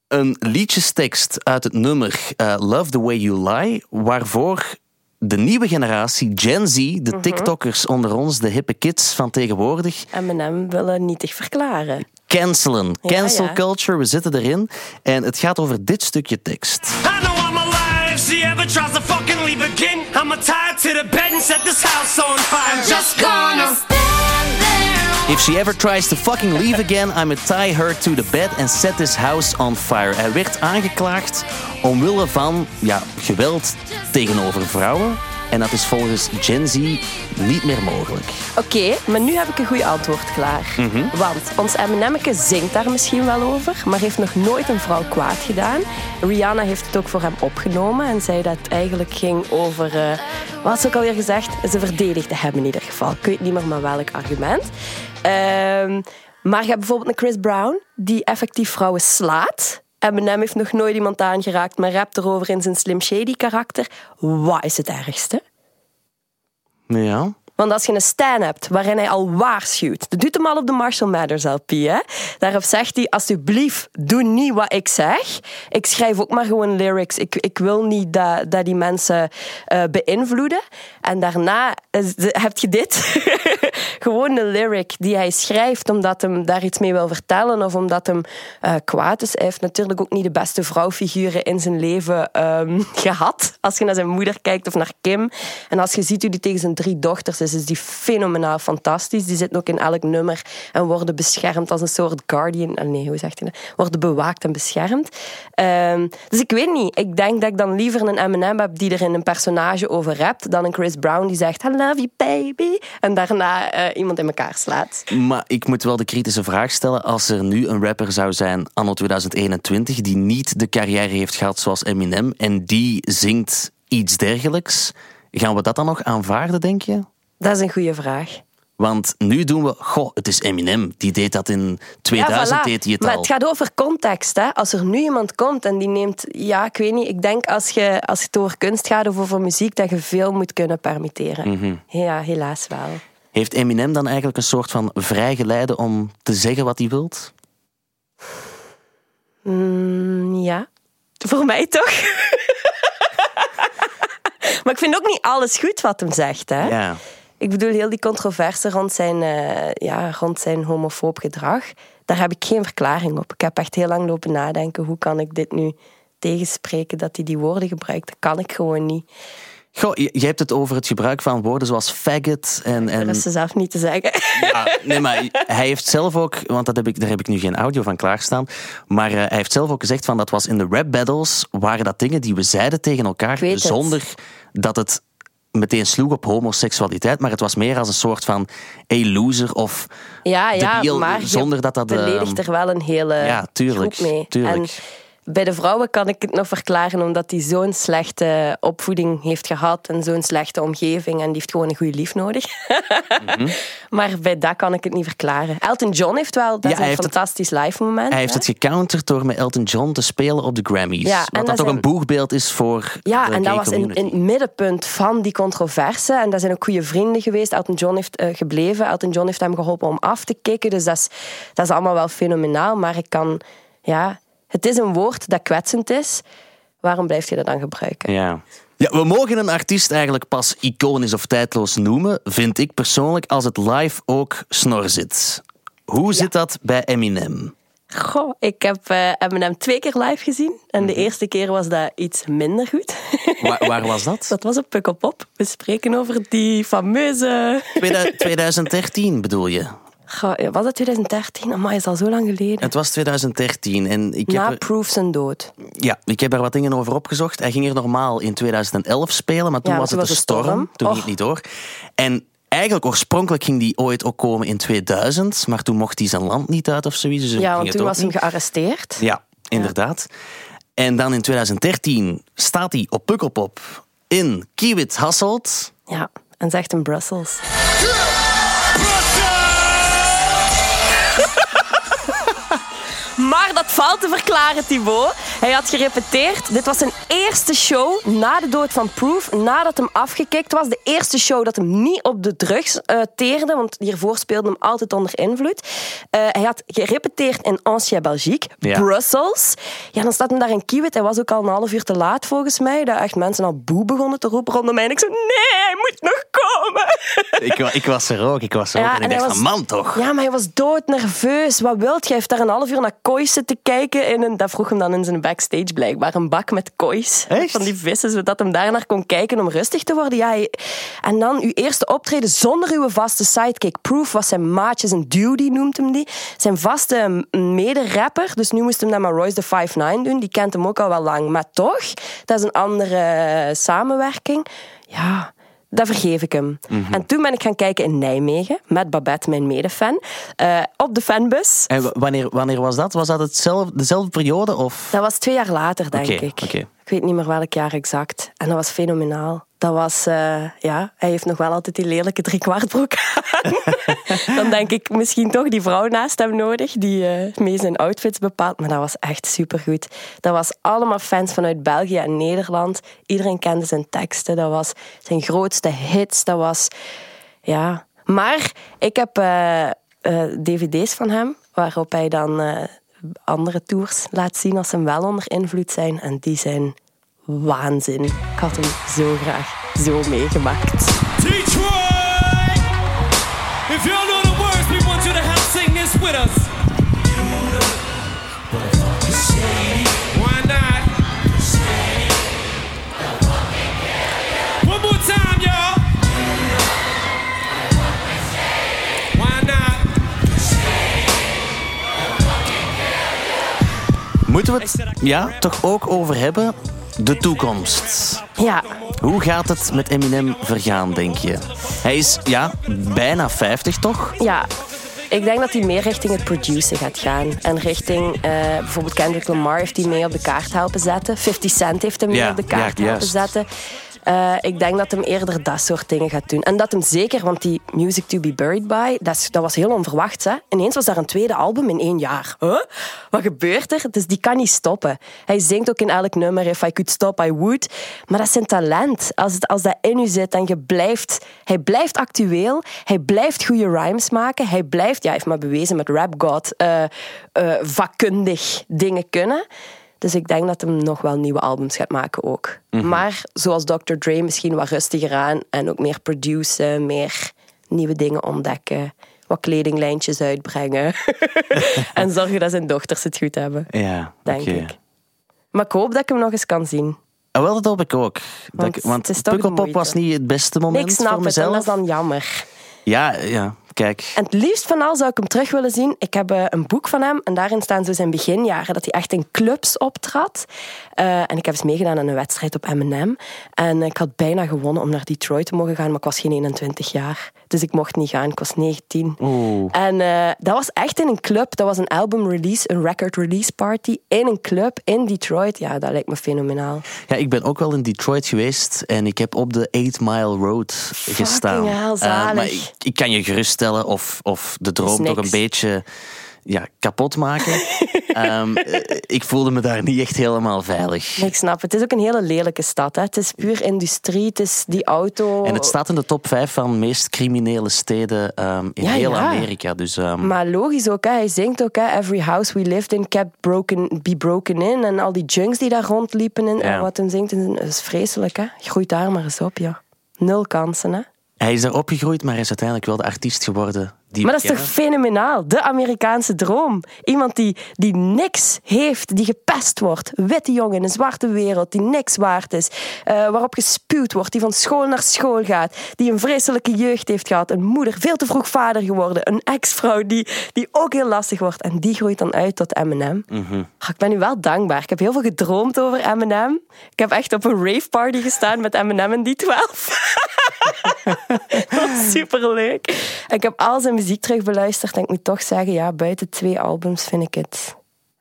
S2: Een liedjestekst uit het nummer eh, Love the Way You Lie, waarvoor de nieuwe generatie, Gen Z, de
S1: Mhm.
S2: TikTokkers onder ons, de hippe kids van tegenwoordig,
S1: Eminem willen nietig verklaren.
S2: Cancelen. Cancel
S1: ja.
S2: culture, we zitten erin. En het gaat over dit stukje tekst.
S6: I know I'm alive. If she ever tries to fucking leave again, I'ma tie her to the bed and set this house on fire. I'm just gonna
S2: If she ever tries to fucking leave again, I'ma tie her to the bed and set this house on fire. Hij werd aangeklaagd omwille van ja, geweld tegenover vrouwen. En dat is volgens Gen Z niet meer mogelijk.
S1: Oké, maar nu heb ik een goed antwoord klaar.
S2: Mhm.
S1: Want ons Eminemke zingt daar misschien wel over, maar heeft nog nooit een vrouw kwaad gedaan. Rihanna heeft het ook voor hem opgenomen en zei dat het eigenlijk ging over... eh, wat had ze ook alweer gezegd? Ze verdedigde hem in ieder geval. Ik weet niet meer met welk argument. Ehm, maar je hebt bijvoorbeeld een Chris Brown, die effectief vrouwen slaat. Eminem heeft nog nooit iemand aangeraakt, maar rapt erover in zijn Slim Shady karakter. Wat is het ergste?
S2: Ja.
S1: Want als je een stan hebt waarin hij al waarschuwt, dat doet hem al op de Marshall Mathers LP, hè? Daarop zegt hij, alsjeblieft, doe niet wat ik zeg. Ik schrijf ook maar gewoon lyrics. Ik, ik wil niet dat, dat die mensen eh, beïnvloeden. En daarna eh, heb je dit. gewoon een lyric die hij schrijft omdat hem daar iets mee wil vertellen of omdat hem eh, kwaad is. Hij heeft natuurlijk ook niet de beste vrouwfiguren in zijn leven ehm, gehad. Als je naar zijn moeder kijkt of naar Kim. En als je ziet hoe die tegen zijn drie dochters is, is die fenomenaal fantastisch. Die zitten ook in elk nummer en worden beschermd als een soort guardian. Ah, Nee, hoe zegt hij dat? Worden bewaakt en beschermd. Ehm, dus ik weet niet. Ik denk dat ik dan liever een Eminem heb die er in een personage over rapt dan een Chris Brown die zegt I love you baby en daarna eh, iemand in elkaar slaat.
S2: Maar ik moet wel de kritische vraag stellen. Als er nu een rapper zou zijn, anno 2021, die niet de carrière heeft gehad zoals Eminem en die zingt iets dergelijks, gaan we dat dan nog aanvaarden, denk je?
S1: Dat is een goede vraag.
S2: Want nu doen we, goh, het is Eminem. Die deed dat in 2000,
S1: Ja, voilà.
S2: deed hij het
S1: maar
S2: al.
S1: het gaat over context. Hè? Als er nu iemand komt en die neemt... Ja, ik weet niet. Ik denk als, je, als het over kunst gaat of over muziek, dat je veel moet kunnen permitteren.
S2: Mhm.
S1: Ja, helaas wel.
S2: Heeft Eminem dan eigenlijk een soort van vrijgeleide om te zeggen wat hij wilt?
S1: Mm, ja. Voor mij toch? maar ik vind ook niet alles goed wat hem zegt. Hè?
S2: Ja.
S1: Ik bedoel, heel die controverse rond zijn, eh, ja, rond zijn homofoob gedrag, daar heb ik geen verklaring op. Ik heb echt heel lang lopen nadenken, hoe kan ik dit nu tegenspreken dat hij die woorden gebruikt? Dat kan ik gewoon niet.
S2: Goh, je, je hebt het over het gebruik van woorden zoals faggot en... en
S1: Dat is ze zelf niet te zeggen.
S2: Ja, nee, maar hij heeft zelf ook, want dat heb ik, daar heb ik nu geen audio van klaarstaan, maar eh, hij heeft zelf ook gezegd van dat was in de rap battles, waren dat dingen die we zeiden tegen elkaar, zonder dat het meteen sloeg op homoseksualiteit, maar het was meer als een soort van hey loser of
S1: Ja, ja,
S2: debiel,
S1: maar
S2: zonder dat dat...
S1: beledigt
S2: ehm,
S1: er wel een hele
S2: Ja, tuurlijk,
S1: groep mee.
S2: tuurlijk.
S1: En bij de vrouwen kan ik het nog verklaren omdat hij zo'n slechte opvoeding heeft gehad en zo'n slechte omgeving en die heeft gewoon een goede lief nodig.
S2: Mhm.
S1: Maar bij dat kan ik het niet verklaren. Elton John heeft wel, dat
S2: Ja,
S1: is een
S2: het-
S1: fantastisch live moment.
S2: Hij heeft het gecounterd door met Elton John te spelen op de Grammys.
S1: Ja, en
S2: wat dat toch een boegbeeld is voor
S1: Ja,
S2: de
S1: en dat was in, het middenpunt van die controverse. En dat zijn ook goede vrienden geweest. Elton John heeft eh, gebleven. Elton John heeft hem geholpen om af te kicken. Dus dat is, dat is allemaal wel fenomenaal. Maar ik kan... Ja, het is een woord dat kwetsend is. Waarom blijf je dat dan gebruiken?
S2: Ja. Ja, we mogen een artiest eigenlijk pas iconisch of tijdloos noemen, vind ik persoonlijk, als het live ook snor zit. Hoe zit dat bij Eminem?
S1: Goh, ik heb eh, Eminem twee keer live gezien. En de eerste keer was dat iets minder goed.
S2: Waar, waar was dat?
S1: Dat was op Pukkelpop. We spreken over die fameuze...
S2: 2013 bedoel je?
S1: Was dat 2013? Amai, is al zo lang geleden.
S2: Het was 2013 en ik heb,
S1: Na
S2: er,
S1: Proof zijn dood.
S2: ja, ik heb er wat dingen over opgezocht. Hij ging er normaal in 2011 spelen, maar toen
S1: Ja,
S2: was
S1: toen
S2: het
S1: was de
S2: storm.
S1: storm.
S2: Toen ging het niet door. En eigenlijk oorspronkelijk ging die ooit ook komen in 2000, maar toen mocht hij zijn land niet uit of zoiets. Dus
S1: Ja,
S2: ging
S1: want
S2: het
S1: toen
S2: ook
S1: was hem
S2: niet.
S1: gearresteerd.
S2: Ja, inderdaad. En dan in 2013 staat hij op Pukkelpop in Kiewit Hasselt.
S1: Ja, en zegt in Brussels. Valt te verklaren, Thibaut. Hij had gerepeteerd. Dit was zijn eerste show na de dood van Proof, nadat hem afgekikt was. De eerste show dat hem niet op de drugs eh, teerde, want hiervoor speelde hem altijd onder invloed. Eh, hij had gerepeteerd in Ancien Belgique,
S2: Ja.
S1: Brussels. Ja, dan staat hem daar in Kiewit. Hij was ook al een half uur te laat volgens mij. Dat echt mensen al boe begonnen te roepen rondom mij. En ik zo, nee, hij moet nog komen.
S2: Ik, ik was er ook, ik was er ook. en ik
S1: hij
S2: dacht
S1: was-
S2: man toch.
S1: Ja, maar hij was doodnerveus. Wat wilt je? Hij heeft daar een half uur naar kois zitten kijken. In een, dat vroeg hem dan in zijn backstage blijkbaar. Een bak met kois.
S2: Echt?
S1: Van die vissen, zodat hem daarnaar kon kijken om rustig te worden. Ja, En dan uw eerste optreden zonder uw vaste sidekick. Proof was zijn maatje, zijn duty noemt hem die. Zijn vaste mede-rapper. Dus nu moest hem dat maar Royce the 5'9 doen. Die kent hem ook al wel lang. Maar toch, dat is een andere samenwerking. Ja... Dat vergeef ik hem.
S2: Mhm.
S1: En toen ben ik gaan kijken in Nijmegen met Babette, mijn medefan, eh, op de fanbus.
S2: En wanneer, wanneer was dat? Was dat hetzelfde, dezelfde periode? Of?
S1: Dat was twee jaar later, denk ik.
S2: oké.
S1: Ik weet niet meer welk jaar exact. En dat was fenomenaal. Dat was, eh, ja, hij heeft nog wel altijd die lelijke driekwartbroek aan. Dan denk ik misschien toch die vrouw naast hem nodig, die eh, mee zijn outfits bepaalt. Maar dat was echt supergoed. Dat was allemaal fans vanuit België en Nederland. Iedereen kende zijn teksten. Dat was zijn grootste hits. Dat was, ja. Maar ik heb eh, dvd's van hem, waarop hij dan andere tours laat zien als ze wel onder invloed zijn. En die zijn waanzin. Ik had hem zo graag zo meegemaakt.
S5: If the to this with us.
S2: Moeten we het ja, toch ook over hebben? De toekomst.
S1: Ja,
S2: Hoe gaat het met Eminem vergaan, denk je? Hij is ja, bijna 50, toch?
S1: ja. Ik denk dat hij meer richting het produceren gaat gaan. En richting, eh, bijvoorbeeld Kendrick Lamar heeft hij mee op de kaart helpen zetten. 50 Cent heeft hem mee
S2: Ja,
S1: op de kaart
S2: ja,
S1: helpen
S2: juist.
S1: zetten. Eh, ik denk dat hem eerder dat soort dingen gaat doen. En dat hem zeker, want die Music to be Buried by, dat, dat was heel onverwacht. Hè? Ineens was daar een tweede album in één jaar. Wat gebeurt er? Dus die kan niet stoppen. Hij zingt ook in elk nummer, if I could stop, I would. Maar dat is zijn talent. Als, het, als dat in u zit en je blijft... Hij blijft actueel, hij blijft goede rhymes maken, hij blijft, ja, hij heeft maar bewezen met Rap God, eh, eh, vakkundig dingen kunnen. Dus ik denk dat hem nog wel nieuwe albums gaat maken ook. Maar zoals Dr. Dre misschien wat rustiger aan en ook meer produceren, meer nieuwe dingen ontdekken, wat kledinglijntjes uitbrengen en zorgen dat zijn dochters het goed hebben,
S2: Ja,
S1: denk ik. Maar ik hoop dat ik hem nog eens kan zien.
S2: Ah, wel, dat hoop ik ook.
S1: Want
S2: ik- want Pukkelpop was niet het beste
S1: Nee,
S2: moment
S1: ik snap
S2: voor
S1: het en dat is dan jammer.
S2: Ja, ja, kijk.
S1: En het liefst van al zou ik hem terug willen zien. Ik heb eh, een boek van hem en daarin staan zo zijn beginjaren. Dat hij echt in clubs optrad. Eh, en ik heb eens meegedaan aan een wedstrijd op M&M. En ik had bijna gewonnen om naar Detroit te mogen gaan, maar ik was geen 21 jaar. Dus ik mocht niet gaan, ik was 19.
S2: Oeh.
S1: En eh, dat was echt in een club. Dat was een album release, een record release party in een club in Detroit. Ja, dat lijkt me fenomenaal.
S2: Ja, ik ben ook wel in Detroit geweest en ik heb op de 8 Mile Road gestaan.
S1: hell, zalig.
S2: maar ik, ik kan je geruststellen of, of de droom toch een beetje ja, kapot maken. Ehm, eh, ik voelde me daar niet echt helemaal veilig.
S1: Ik snap het. Is ook een hele lelijke stad. Hè. Het is puur industrie, het is die auto.
S2: En het staat in de top 5 van meest criminele steden ehm, in
S1: Ja,
S2: heel
S1: ja.
S2: Amerika. Dus ehm,
S1: Maar logisch ook, hè. hij zingt ook, hè. Every house we lived in kept broken, be broken in. En al die junks die daar rondliepen in,
S2: Ja.
S1: en wat hem zingt, is vreselijk. Hè. Groeit daar maar eens op, ja. Nul kansen, hè.
S2: Hij is daar opgegroeid, maar hij is uiteindelijk wel de artiest geworden. Die
S1: Maar dat is toch fenomenaal? De Amerikaanse droom. Iemand die, die niks heeft, die gepest wordt. Witte jongen in een zwarte wereld, die niks waard is. eh, waarop gespuwd wordt, die van school naar school gaat. Die een vreselijke jeugd heeft gehad. Een moeder, veel te vroeg vader geworden. Een ex-vrouw die, die ook heel lastig wordt. En die groeit dan uit tot Eminem.
S2: Mhm.
S1: Ah, ik ben nu wel dankbaar. Ik heb heel veel gedroomd over Eminem. Ik heb echt op een rave party gestaan met Eminem en die 12. Dat was superleuk. Ik heb al zijn muziek terug beluisterd en ik moet toch zeggen, ja, buiten twee albums vind ik het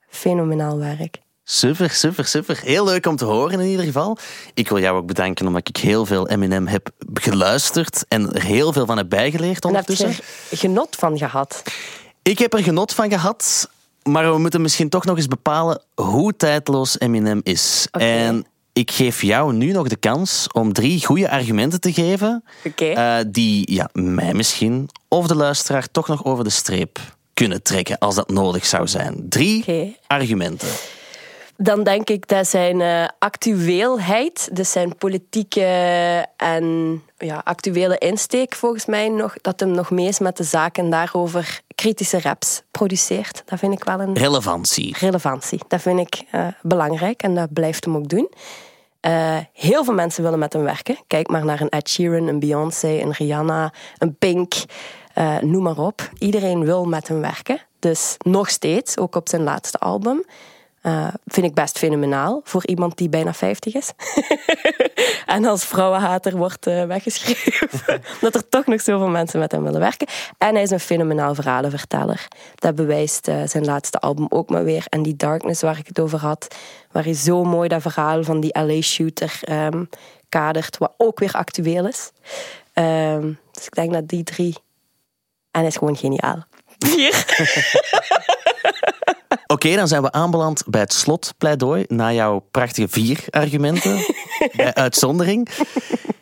S1: fenomenaal werk.
S2: Super, super, super. Heel leuk om te horen in ieder geval. Ik wil jou ook bedanken omdat ik heel veel Eminem heb geluisterd en er heel veel van heb bijgeleerd
S1: En heb je
S2: ondertussen.
S1: er genot van gehad?
S2: Ik heb er genot van gehad. Maar we moeten misschien toch nog eens bepalen hoe tijdloos Eminem is. En ik geef jou nu nog de kans om drie goede argumenten te geven. Eh, die ja, mij misschien of de luisteraar toch nog over de streep kunnen trekken als dat nodig zou zijn. Drie argumenten.
S1: Dan denk ik dat zijn eh, actueelheid, dus zijn politieke en ja, actuele insteek volgens mij nog, dat hem nog mee is met de zaak en daarover kritische raps produceert. Dat vind ik wel een
S2: Relevantie.
S1: relevantie. Dat vind ik eh, belangrijk en dat blijft hem ook doen. Eh, heel veel mensen willen met hem werken. Kijk maar naar een Ed Sheeran, een Beyoncé, een Rihanna, een Pink, eh, noem maar op. Iedereen wil met hem werken. Dus nog steeds, ook op zijn laatste album. Eh, vind ik best fenomenaal voor iemand die bijna 50 is. en als vrouwenhater wordt eh, weggeschreven. dat er toch nog zoveel mensen met hem willen werken. En hij is een fenomenaal verhalenverteller. Dat bewijst eh, zijn laatste album ook maar weer. En die Darkness waar ik het over had. Waar hij zo mooi dat verhaal van die LA-shooter ehm, kadert. Wat ook weer actueel is. Ehm, dus ik denk dat die drie... En hij is gewoon geniaal. Vier.
S2: Oké, dan zijn we aanbeland bij het slotpleidooi na jouw prachtige vier argumenten bij uitzondering.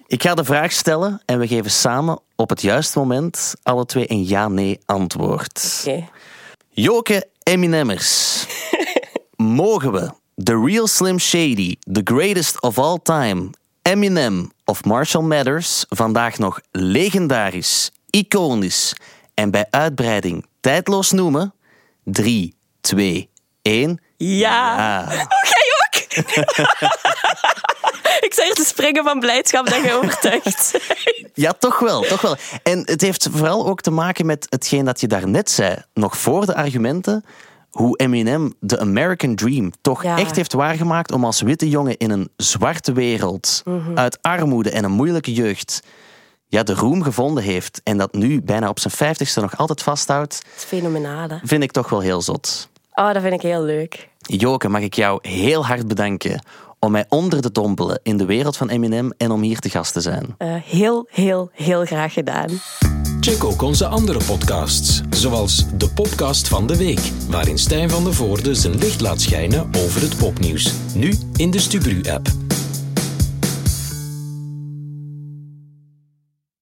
S2: Ik ga de vraag stellen en we geven samen op het juiste moment alle twee een ja-nee antwoord.
S1: Oké.
S2: Joke Eminemmers. Mogen we The Real Slim Shady, The Greatest of All Time, Eminem of Marshall Mathers vandaag nog legendarisch, iconisch en bij uitbreiding tijdloos noemen? 3, 2, 1.
S1: Ja.
S2: Ja.
S1: Jij ook? ik zei te springen van blijdschap dat je overtuigd bent.
S2: Ja, toch wel, toch wel. En het heeft vooral ook te maken met hetgeen dat je daarnet zei, nog voor de argumenten, hoe Eminem de American Dream toch
S1: Ja.
S2: echt heeft waargemaakt om als witte jongen in een zwarte wereld,
S1: Mhm.
S2: uit armoede en een moeilijke jeugd, ja, de roem gevonden heeft en dat nu bijna op zijn vijftigste nog altijd vasthoudt,
S1: Dat is fenomenaal,
S2: vind ik toch wel heel zot.
S1: Oh, dat vind ik heel leuk.
S2: Joke, mag ik jou heel hard bedanken om mij onder te dompelen in de wereld van Eminem en om hier te gast te zijn.
S1: Eh, heel, heel, heel graag gedaan.
S14: Check ook onze andere podcasts, zoals de podcast van de week, waarin Stijn van der Voorde zijn licht laat schijnen over het popnieuws. Nu in de Stubru-app.